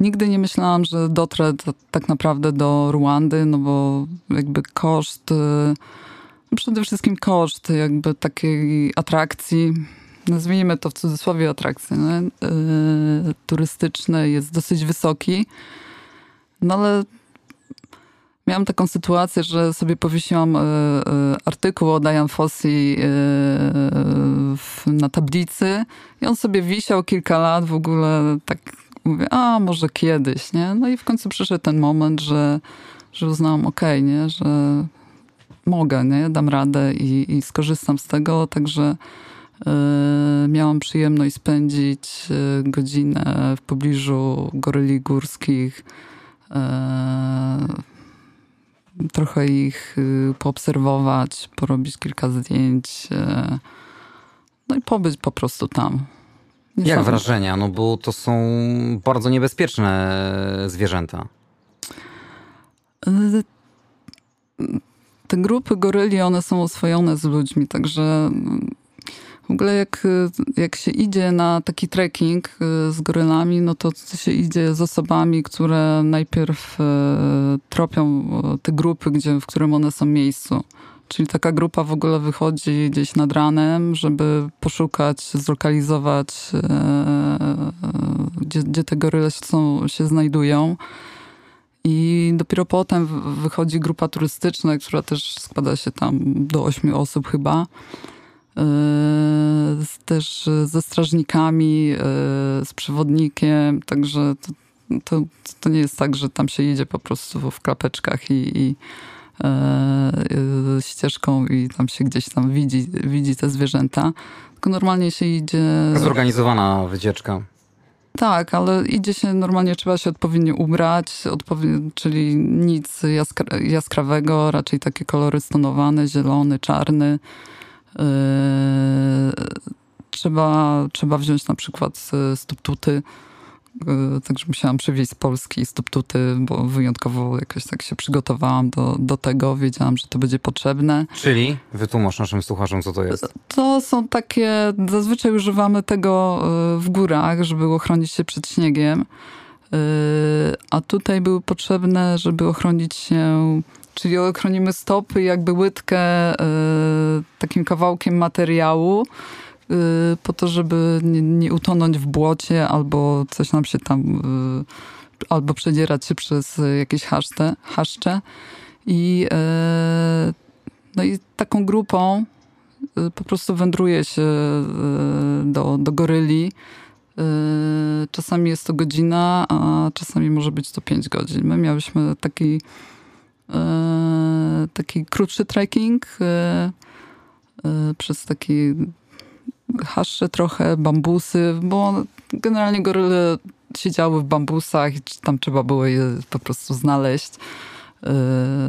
nigdy nie myślałam, że dotrę tak naprawdę do Ruandy, no bo jakby koszt, yy, przede wszystkim koszt jakby takiej atrakcji, nazwijmy to w cudzysłowie atrakcji, no, turystycznej jest dosyć wysoki. No ale Miałam taką sytuację, że sobie powiesiłam e, e, artykuł o Diane Fossey e, na tablicy i on sobie wisiał kilka lat w ogóle tak mówię, a może kiedyś, nie? No i w końcu przyszedł ten moment, że, że uznałam, okej, okay, nie? Że mogę, nie? Dam radę i, i skorzystam z tego, także miałam przyjemność spędzić godzinę w pobliżu goryli górskich trochę ich y, poobserwować, porobić kilka zdjęć, y, no i pobyć po prostu tam. Nie Jak wrażenia? No bo to są bardzo niebezpieczne zwierzęta. Y, te grupy goryli, one są oswojone z ludźmi, także w ogóle jak, jak się idzie na taki trekking y, z gorylami, no to się idzie z osobami, które najpierw y, tropią y, te grupy, gdzie, w którym one są miejscu. Czyli taka grupa w ogóle wychodzi gdzieś nad ranem, żeby poszukać, zlokalizować, gdzie, gdzie te goryle są, się znajdują. I dopiero potem wychodzi grupa turystyczna, która też składa się tam do ośmiu osób chyba. Yy, też ze strażnikami, yy, z przewodnikiem, także to, to, to, nie jest tak, że tam się idzie po prostu w klapeczkach i, i ścieżką i tam się gdzieś tam widzi, widzi te zwierzęta. Tylko normalnie się idzie... Zorganizowana wycieczka. Tak, ale idzie się, normalnie trzeba się odpowiednio ubrać, odpowiednio, czyli nic jaskra jaskrawego, raczej takie kolory stonowane, zielony, czarny. Yy, trzeba, trzeba wziąć na przykład stoptuty, yy, także musiałam przywieźć z Polski stoptuty, bo wyjątkowo jakoś tak się przygotowałam do, do tego, wiedziałam, że to będzie potrzebne. Czyli wytłumacz naszym słuchaczom, co to jest. To są takie, zazwyczaj używamy tego yy, w górach, żeby ochronić się przed śniegiem, a tutaj były potrzebne, żeby ochronić się Czyli ochronimy stopy, jakby łydkę y, takim kawałkiem materiału, y, po to, żeby nie, nie, utonąć w błocie albo coś nam się tam, y, albo przedzierać się przez jakieś haszcze. haszcze. I, no i taką grupą po prostu wędruje się do, do goryli. Czasami jest to godzina, a czasami może być to 5 godzin. My miałyśmy taki taki krótszy trekking e, e, przez taki haszcze trochę, bambusy, bo generalnie goryle siedziały w bambusach i tam trzeba było je po prostu znaleźć.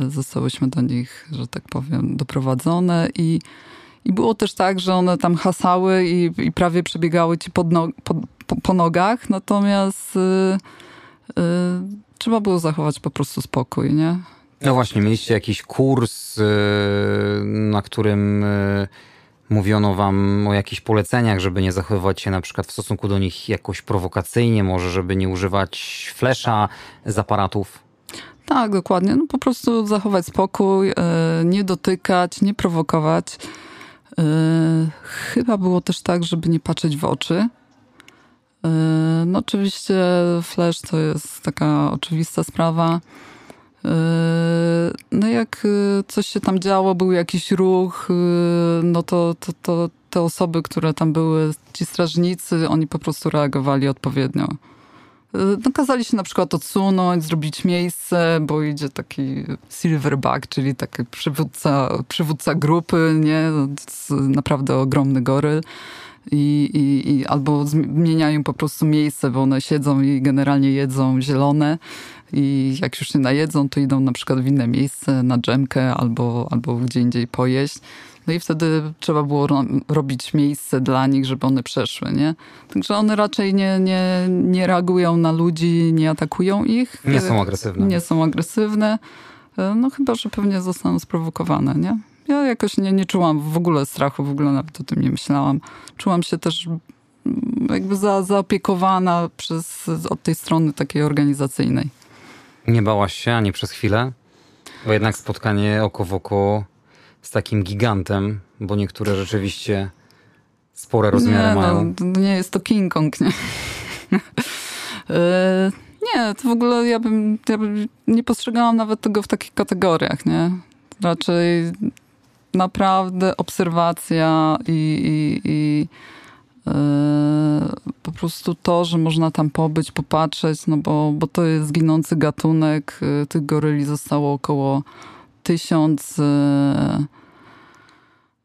Zostałyśmy do nich, że tak powiem, doprowadzone i, i było też tak, że one tam hasały i, i prawie przebiegały ci pod no, po, po, po, nogach, natomiast trzeba było zachować po prostu spokój, nie? No właśnie, mieliście jakiś kurs, y, na którym y, mówiono wam o jakichś poleceniach, żeby nie zachowywać się na przykład w stosunku do nich jakoś prowokacyjnie, może żeby nie używać flesza z aparatów? Tak, dokładnie. No po prostu zachować spokój, y, nie dotykać, nie prowokować. Chyba było też tak, żeby nie patrzeć w oczy. No oczywiście flash to jest taka oczywista sprawa. Yy, no jak yy, coś się tam działo, był jakiś ruch, yy, no to, to, to te osoby, które tam były, ci strażnicy, oni po prostu reagowali odpowiednio. No, kazali się na przykład odsunąć, zrobić miejsce, bo idzie taki silverback, czyli taki przywódca, przywódca grupy, nie? Naprawdę ogromny goryl. I, i, i, albo zmieniają po prostu miejsce, bo one siedzą i generalnie jedzą zielone i jak już się najedzą, to idą na przykład w inne miejsce, na dżemkę albo, albo gdzie indziej pojeść. No i wtedy trzeba było ro robić miejsce dla nich, żeby one przeszły, nie? Także one raczej nie, nie, nie reagują na ludzi, nie atakują ich. Nie są agresywne. Nie są agresywne. No chyba, że pewnie zostaną sprowokowane, nie? Ja jakoś nie, nie czułam w ogóle strachu, w ogóle nawet o tym nie myślałam. Czułam się też mm, jakby za, zaopiekowana przez, od tej strony takiej organizacyjnej. Nie bałaś się ani przez chwilę? Bo jednak spotkanie oko w oko z takim gigantem, bo niektóre rzeczywiście spore rozmiary nie, no, mają. No, nie jest to King Kong, nie? *laughs* E, nie, to w ogóle ja bym, ja bym nie postrzegałam nawet tego w takich kategoriach, nie? Raczej naprawdę obserwacja i, i, i po prostu to, że można tam pobyć, popatrzeć, no bo, bo to jest ginący gatunek. Yy, tych goryli zostało około tysiąc. Yy,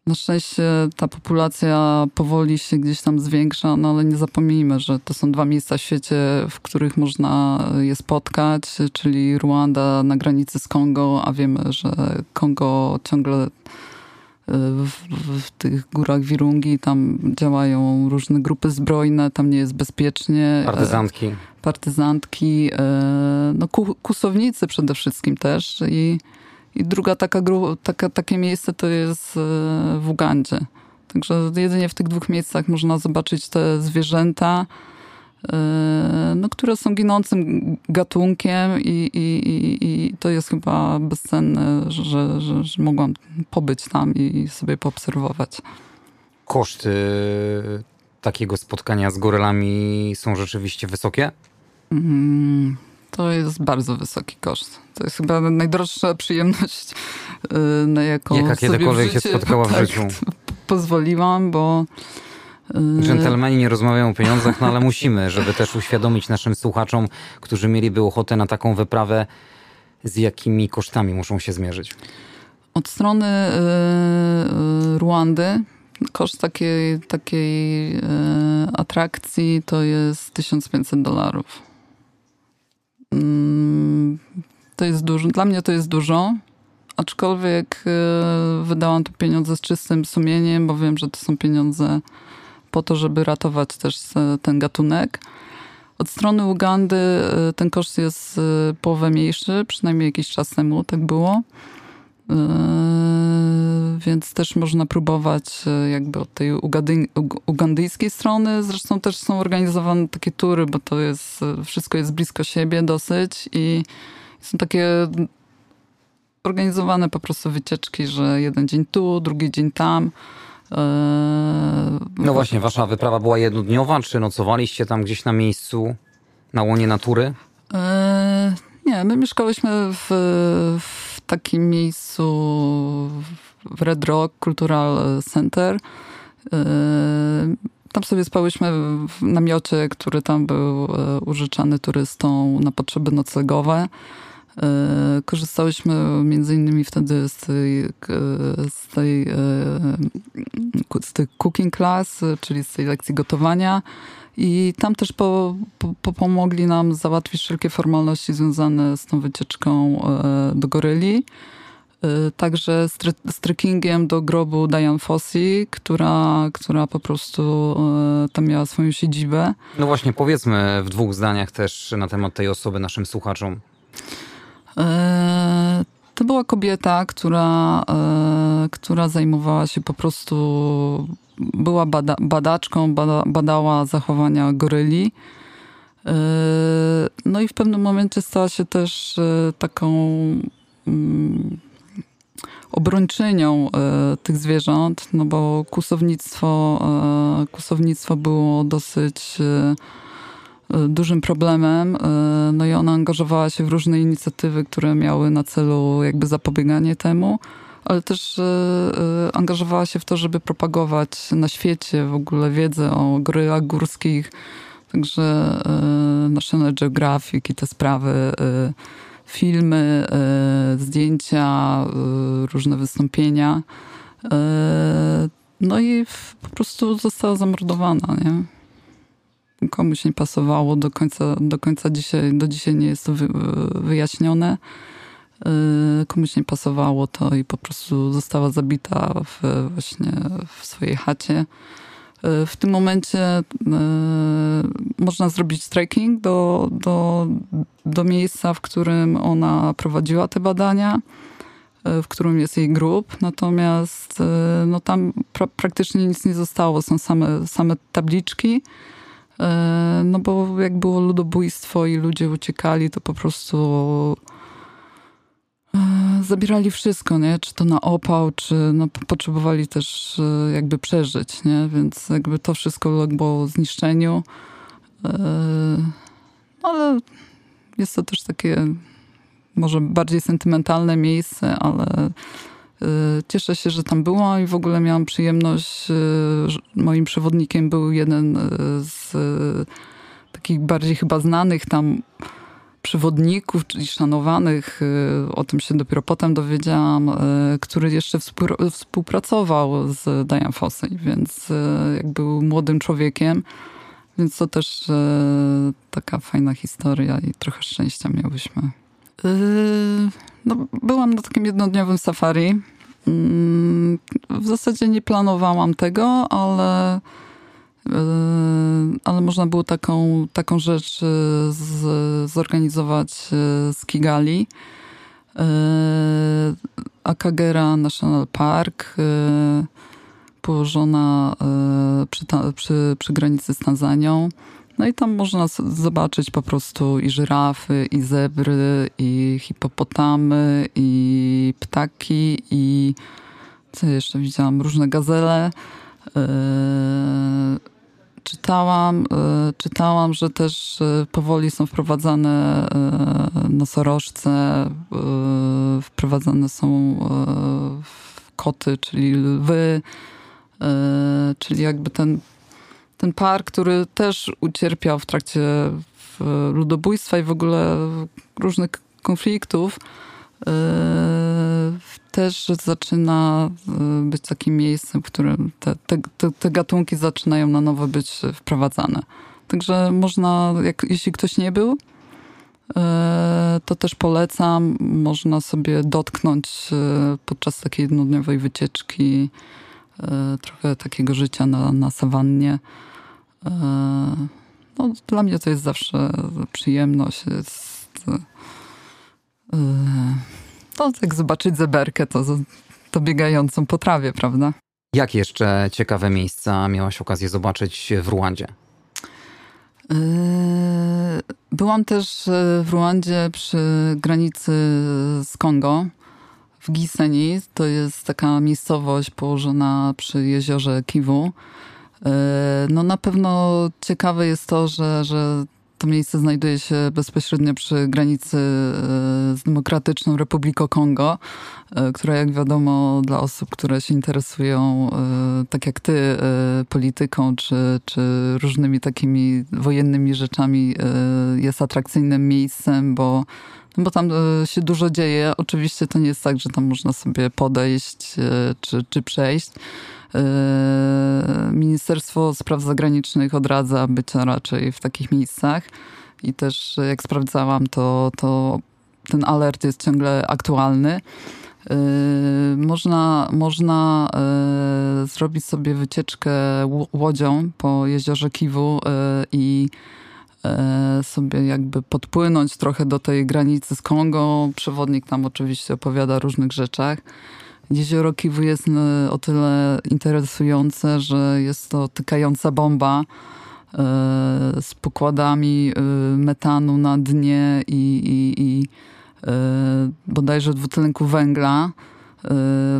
na szczęście ta populacja powoli się gdzieś tam zwiększa, no ale nie zapomnijmy, że to są dwa miejsca w świecie, w których można je spotkać, czyli Ruanda na granicy z Kongo, a wiemy, że Kongo ciągle w, w, tych górach Wirungi, tam działają różne grupy zbrojne, tam nie jest bezpiecznie. Partyzantki. Partyzantki, e, no kusownicy przede wszystkim też i, i druga taka, taka, takie miejsce to jest e, w Ugandzie. Także jedynie w tych dwóch miejscach można zobaczyć te zwierzęta, E, no, które są ginącym gatunkiem i, i, i, to jest chyba bezcenne, że, że, że mogłam pobyć tam i sobie poobserwować. Koszty takiego spotkania z gorylami są rzeczywiście wysokie? Mm, to jest bardzo wysoki koszt. To jest chyba najdroższa przyjemność, e, na jaką Jaka kiedykolwiek się spotkała w *laughs* tak, życiu. Pozwoliłam, bo Dżentelmeni nie rozmawiają o pieniądzach, no ale musimy, żeby też uświadomić naszym słuchaczom, którzy mieliby ochotę na taką wyprawę, z jakimi kosztami muszą się zmierzyć? Od strony y, Ruandy koszt takiej, takiej atrakcji to jest 1500 dolarów. Mm, to jest dużo. Dla mnie to jest dużo. Aczkolwiek wydałam tu pieniądze z czystym sumieniem, bo wiem, że to są pieniądze po to, żeby ratować też ten gatunek. Od strony Ugandy y, ten koszt jest y, połowę mniejszy, przynajmniej jakiś czas temu tak było. Więc też można próbować jakby od tej ugady, ugandyjskiej strony. Zresztą też są organizowane takie tury, bo to jest, wszystko jest blisko siebie dosyć i są takie organizowane po prostu wycieczki, że jeden dzień tu, drugi dzień tam. Eee, no właśnie, wasza wyprawa była jednodniowa, czy nocowaliście tam gdzieś na miejscu, na łonie natury? Eee, nie, my mieszkałyśmy w, w takim miejscu w Red Rock Cultural Center. Eee, tam sobie spałyśmy w namiocie, który tam był użyczany turystom na potrzeby noclegowe. E, korzystałyśmy między innymi wtedy z tej, z tej, e, z tej cooking class, czyli z tej lekcji gotowania. I tam też po, po, pomogli nam załatwić wszelkie formalności związane z tą wycieczką e, do goryli. Także z, trekkingiem do grobu Diane Fossey, która, która po prostu tam miała swoją siedzibę. No właśnie, powiedzmy w dwóch zdaniach też na temat tej osoby naszym słuchaczom. E, to była kobieta, która, e, która zajmowała się po prostu, była bada, badaczką, bada, badała zachowania goryli. E, no i w pewnym momencie stała się też taką mm, obrończynią tych zwierząt, no bo kusownictwo, kusownictwo było dosyć dużym problemem. E, no i ona angażowała się w różne inicjatywy, które miały na celu jakby zapobieganie temu, ale też e, angażowała się w to, żeby propagować na świecie w ogóle wiedzę o gorylach górskich. Także National Geographic i te sprawy, filmy, zdjęcia, różne wystąpienia. No i po prostu została zamordowana, nie? Komuś nie pasowało, do końca, do końca dzisiaj, do dzisiaj nie jest to wy, wyjaśnione. Y, komuś nie pasowało to i po prostu została zabita w, właśnie w swojej chacie. Y, w tym momencie y, można zrobić trekking do, do, do miejsca, w którym ona prowadziła te badania, w którym jest jej grup. Natomiast no, tam pra praktycznie nic nie zostało. Są same, same tabliczki. E, no bo jak było ludobójstwo i ludzie uciekali, to po prostu e, zabierali wszystko, nie? Czy to na opał, czy no, potrzebowali też e, jakby przeżyć, nie? Więc jakby to wszystko uległo zniszczeniu. Ale jest to też takie może bardziej sentymentalne miejsce, ale cieszę się, że tam byłam i w ogóle miałam przyjemność. Y, moim przewodnikiem był jeden y, z takich bardziej chyba znanych tam przewodników, czyli szanowanych, o tym się dopiero potem dowiedziałam, który jeszcze współpracował z Diane Fossey, więc jak był młodym człowiekiem, więc to też taka fajna historia i trochę szczęścia miałyśmy. No, byłam na takim jednodniowym safari. Mm, w zasadzie nie planowałam tego, ale, e, ale można było taką, taką rzecz e, z, zorganizować e, z Kigali. Akagera National Park, położona przy, przy, przy granicy z Tanzanią. No i tam można zobaczyć po prostu i żyrafy, i zebry, i hipopotamy, i ptaki, i co jeszcze widziałam? Różne gazele. Yy, czytałam, yy, czytałam, że też yy, powoli są wprowadzane nosorożce, wprowadzane są koty, czyli lwy, czyli jakby ten ten park, który też ucierpiał w trakcie ludobójstwa i w ogóle różnych konfliktów, też zaczyna być takim miejscem, w którym te, te, te gatunki zaczynają na nowo być wprowadzane. Także można, jak, jeśli ktoś nie był, E, to też polecam. Można sobie dotknąć podczas takiej jednodniowej wycieczki trochę takiego życia na, na sawannie. No, dla mnie to jest zawsze przyjemność. Jest, no, jak zobaczyć zeberkę, to, to biegającą po trawie, prawda? Jak jeszcze ciekawe miejsca miałaś okazję zobaczyć w Ruandzie? Yy, byłam też w Ruandzie przy granicy z Kongo, w Giseni. To jest taka miejscowość położona przy jeziorze Kiwu. Yy, no na pewno ciekawe jest to, że, że to miejsce znajduje się bezpośrednio przy granicy e, z Demokratyczną Republiką Kongo, e, która jak wiadomo dla osób, które się interesują, tak jak ty, polityką czy, czy różnymi takimi wojennymi rzeczami, jest atrakcyjnym miejscem, bo bo tam się dużo dzieje. Oczywiście to nie jest tak, że tam można sobie podejść czy, czy przejść. Ministerstwo Spraw Zagranicznych odradza bycia raczej w takich miejscach. I też jak sprawdzałam, to, to ten alert jest ciągle aktualny. Można, można zrobić sobie wycieczkę łodzią po jeziorze Kiwu i sobie jakby podpłynąć trochę do tej granicy z Kongo. Przewodnik tam oczywiście opowiada o różnych rzeczach. Jezioro Kiwu jest o tyle interesujące, że jest to tykająca bomba e, z pokładami e, metanu na dnie i, i, i e, bodajże dwutlenku węgla.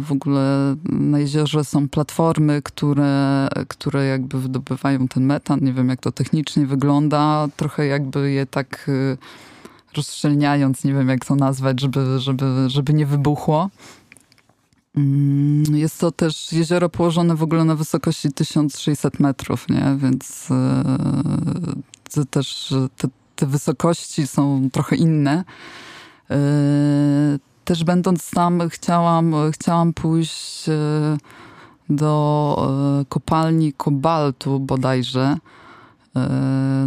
W ogóle na jeziorze są platformy, które, które jakby wydobywają ten metan. Nie wiem, jak to technicznie wygląda. Trochę jakby je tak rozszczelniając, nie wiem jak to nazwać, żeby, żeby, żeby nie wybuchło. Mm, jest to też jezioro położone w ogóle na wysokości 1600 metrów, nie? więc e, też te, te wysokości są trochę inne. Też będąc tam chciałam, chciałam pójść e, do kopalni kobaltu bodajże. E,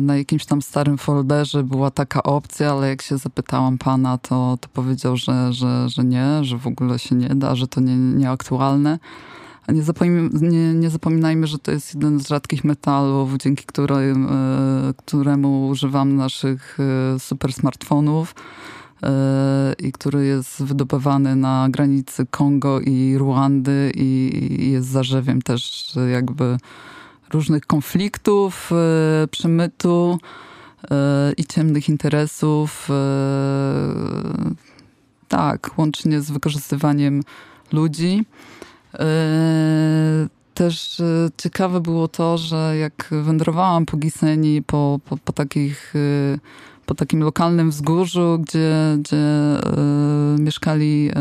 na jakimś tam starym folderze była taka opcja, ale jak się zapytałam pana, to, to powiedział, że, że, że nie, że w ogóle się nie da, że to nie, nieaktualne. Nie, nie, nie zapominajmy, że to jest jeden z rzadkich metalów, dzięki którym, e, któremu używam naszych e, super smartfonów i który jest wydobywany na granicy Kongo i Ruandy i jest zarzewiem też jakby różnych konfliktów, e, przemytu e, i ciemnych interesów. E, tak, łącznie z wykorzystywaniem ludzi. Też ciekawe było to, że jak wędrowałam po Giseni, po, po, po takich po takim lokalnym wzgórzu, gdzie, gdzie mieszkali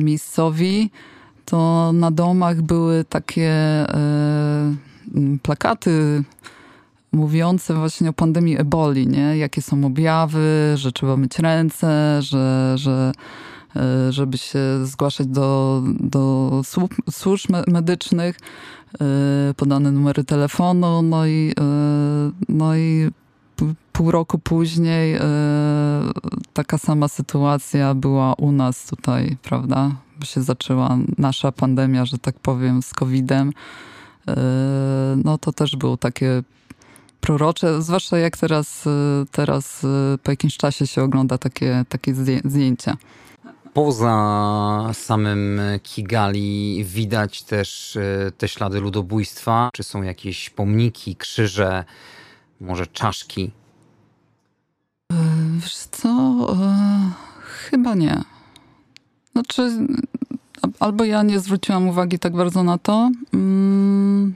miejscowi, to na domach były takie e, plakaty mówiące właśnie o pandemii eboli, nie? Jakie są objawy, że trzeba myć ręce, że, że e, żeby się zgłaszać do, do służb medycznych, e, podane numery telefonu, no i, no i pół roku później taka sama sytuacja była u nas tutaj, prawda? się zaczęła nasza pandemia, że tak powiem, z COVID-em, e, no to też było takie prorocze, zwłaszcza jak teraz, e, teraz e, po jakimś czasie się ogląda takie, takie zdjęcia. Poza samym Kigali widać też te ślady ludobójstwa. Czy są jakieś pomniki, krzyże, może czaszki? Wiesz co? Chyba nie. Znaczy, albo ja nie zwróciłam uwagi tak bardzo na to. Mm,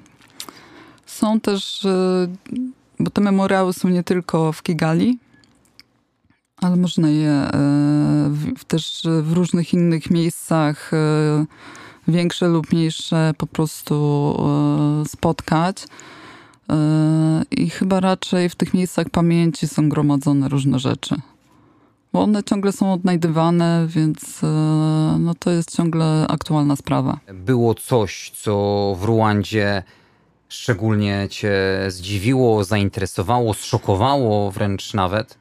są też, y, bo te memoriały są nie tylko w Kigali, ale można je też w różnych innych miejscach, większe lub mniejsze, po prostu spotkać. I chyba raczej w tych miejscach pamięci są gromadzone różne rzeczy bo one ciągle są odnajdywane, więc no to jest ciągle aktualna sprawa. Było coś, co w Ruandzie szczególnie cię zdziwiło, zainteresowało, zszokowało wręcz nawet?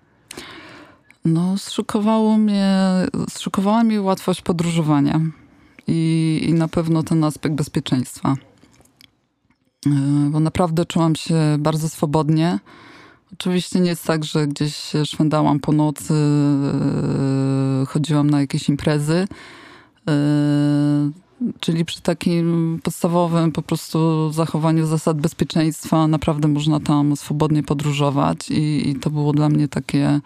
No, zszokowało mnie, zszokowała mnie łatwość podróżowania i, i na pewno ten aspekt bezpieczeństwa. E, bo naprawdę czułam się bardzo swobodnie. Oczywiście nie jest tak, że gdzieś szwendałam po nocy, e, chodziłam na jakieś imprezy. E, czyli przy takim podstawowym po prostu zachowaniu zasad bezpieczeństwa naprawdę można tam swobodnie podróżować i, i to było dla mnie takie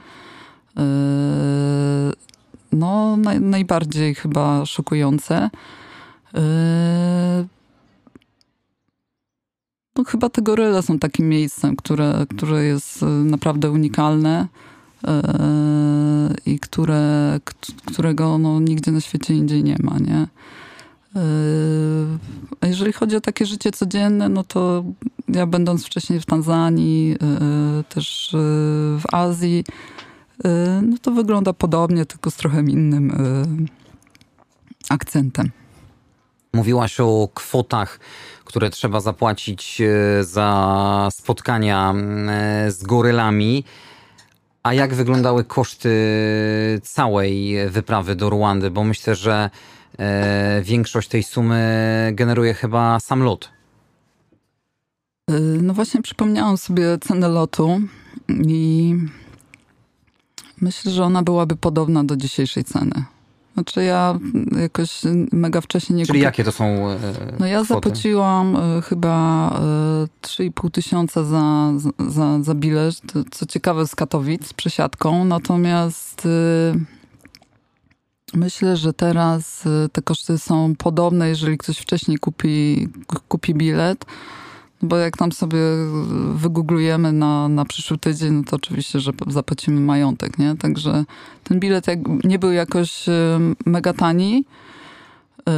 no naj, najbardziej chyba szokujące. No chyba te goryle są takim miejscem, które, które jest e, naprawdę unikalne e, i które, którego no, nigdzie na świecie indziej nie ma, nie? E, a jeżeli chodzi o takie życie codzienne, no to ja będąc wcześniej w Tanzanii, też w Azji, no to wygląda podobnie, tylko z trochę innym akcentem. Mówiłaś o kwotach, które trzeba zapłacić e, za spotkania e, z gorylami. A jak wyglądały koszty całej wyprawy do Ruandy? Bo myślę, że e, większość tej sumy generuje chyba sam lot. No właśnie przypomniałam sobie cenę lotu i myślę, że ona byłaby podobna do dzisiejszej ceny. Znaczy ja jakoś mega wcześniej nie Czyli jakie to są e, No ja kwoty? zapłaciłam e, chyba e, 3,5 tysiąca za, za, za bilet, co ciekawe z Katowic, z przesiadką, natomiast e, myślę, że teraz e, te koszty są podobne, jeżeli ktoś wcześniej kupi, kupi bilet, bo jak tam sobie wygooglujemy na, na przyszły tydzień, no to oczywiście, że zapłacimy majątek, nie? Także ten bilet jak, nie był jakoś y, mega tani, y,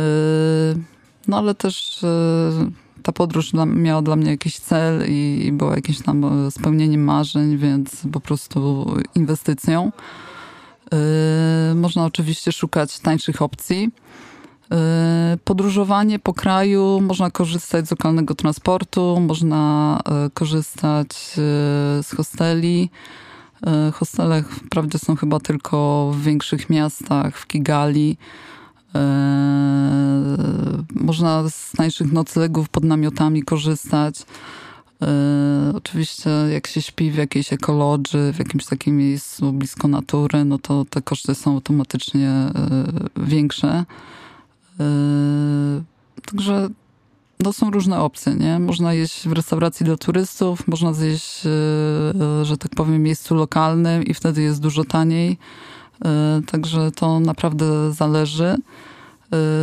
no ale też y, ta podróż miała dla mnie jakiś cel i była jakimś tam spełnieniem marzeń, więc po prostu inwestycją. Można oczywiście szukać tańszych opcji. Y, podróżowanie po kraju, można korzystać z lokalnego transportu, można y, korzystać y, z hosteli. Hostele wprawdzie są chyba tylko w większych miastach, w Kigali. Można z tańszych noclegów pod namiotami korzystać. Oczywiście jak się śpi w jakiejś ekologii, w jakimś takim miejscu blisko natury, no to te koszty są automatycznie większe. Yy, także no, są różne opcje, nie? Można jeść w restauracji dla turystów, można zjeść, yy, że tak powiem, miejscu lokalnym i wtedy jest dużo taniej. Yy, także to naprawdę zależy.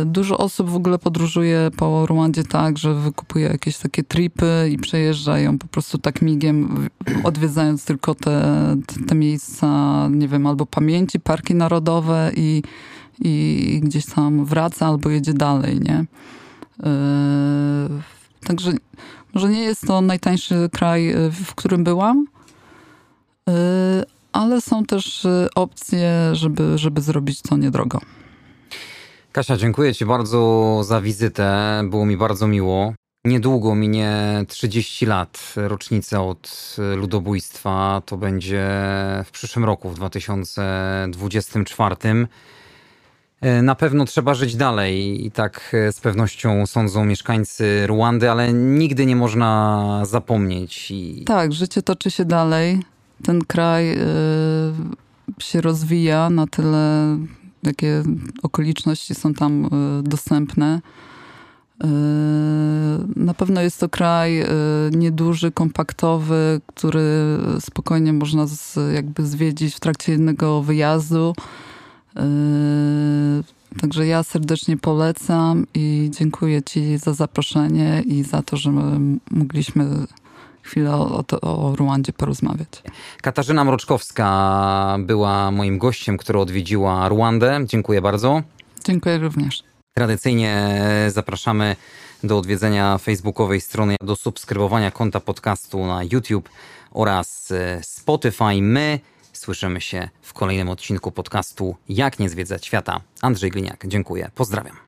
Dużo osób w ogóle podróżuje po Rwandzie tak, że wykupuje jakieś takie tripy i przejeżdżają po prostu tak migiem, odwiedzając tylko te, te miejsca, nie wiem, albo pamięci, parki narodowe i i gdzieś tam wraca albo jedzie dalej, nie? Yy, także może nie jest to najtańszy kraj, yy, w którym byłam, yy, ale są też opcje, żeby, żeby zrobić to niedrogo. Kasia, dziękuję Ci bardzo za wizytę. Było mi bardzo miło. Niedługo minie 30 lat, rocznicę od ludobójstwa. To będzie w przyszłym roku, w 2024. E, na pewno trzeba żyć dalej i tak e, z pewnością sądzą mieszkańcy Ruandy, ale nigdy nie można zapomnieć. I... Tak, życie toczy się dalej. Ten kraj y, się rozwija na tyle, jakie okoliczności są tam y, dostępne. Na pewno jest to kraj nieduży, kompaktowy, który spokojnie można z, jakby zwiedzić w trakcie jednego wyjazdu. Yy, także ja serdecznie polecam i dziękuję Ci za zaproszenie i za to, że mogliśmy chwilę o, o, o Ruandzie porozmawiać. Katarzyna Mroczkowska była moim gościem, który odwiedziła Ruandę. Dziękuję bardzo. Dziękuję również. Tradycyjnie zapraszamy do odwiedzenia facebookowej strony, do subskrybowania konta podcastu na YouTube oraz Spotify. My Słyszymy się w kolejnym odcinku podcastu Jak nie zwiedzać świata. Andrzej Gliniak, dziękuję. Pozdrawiam.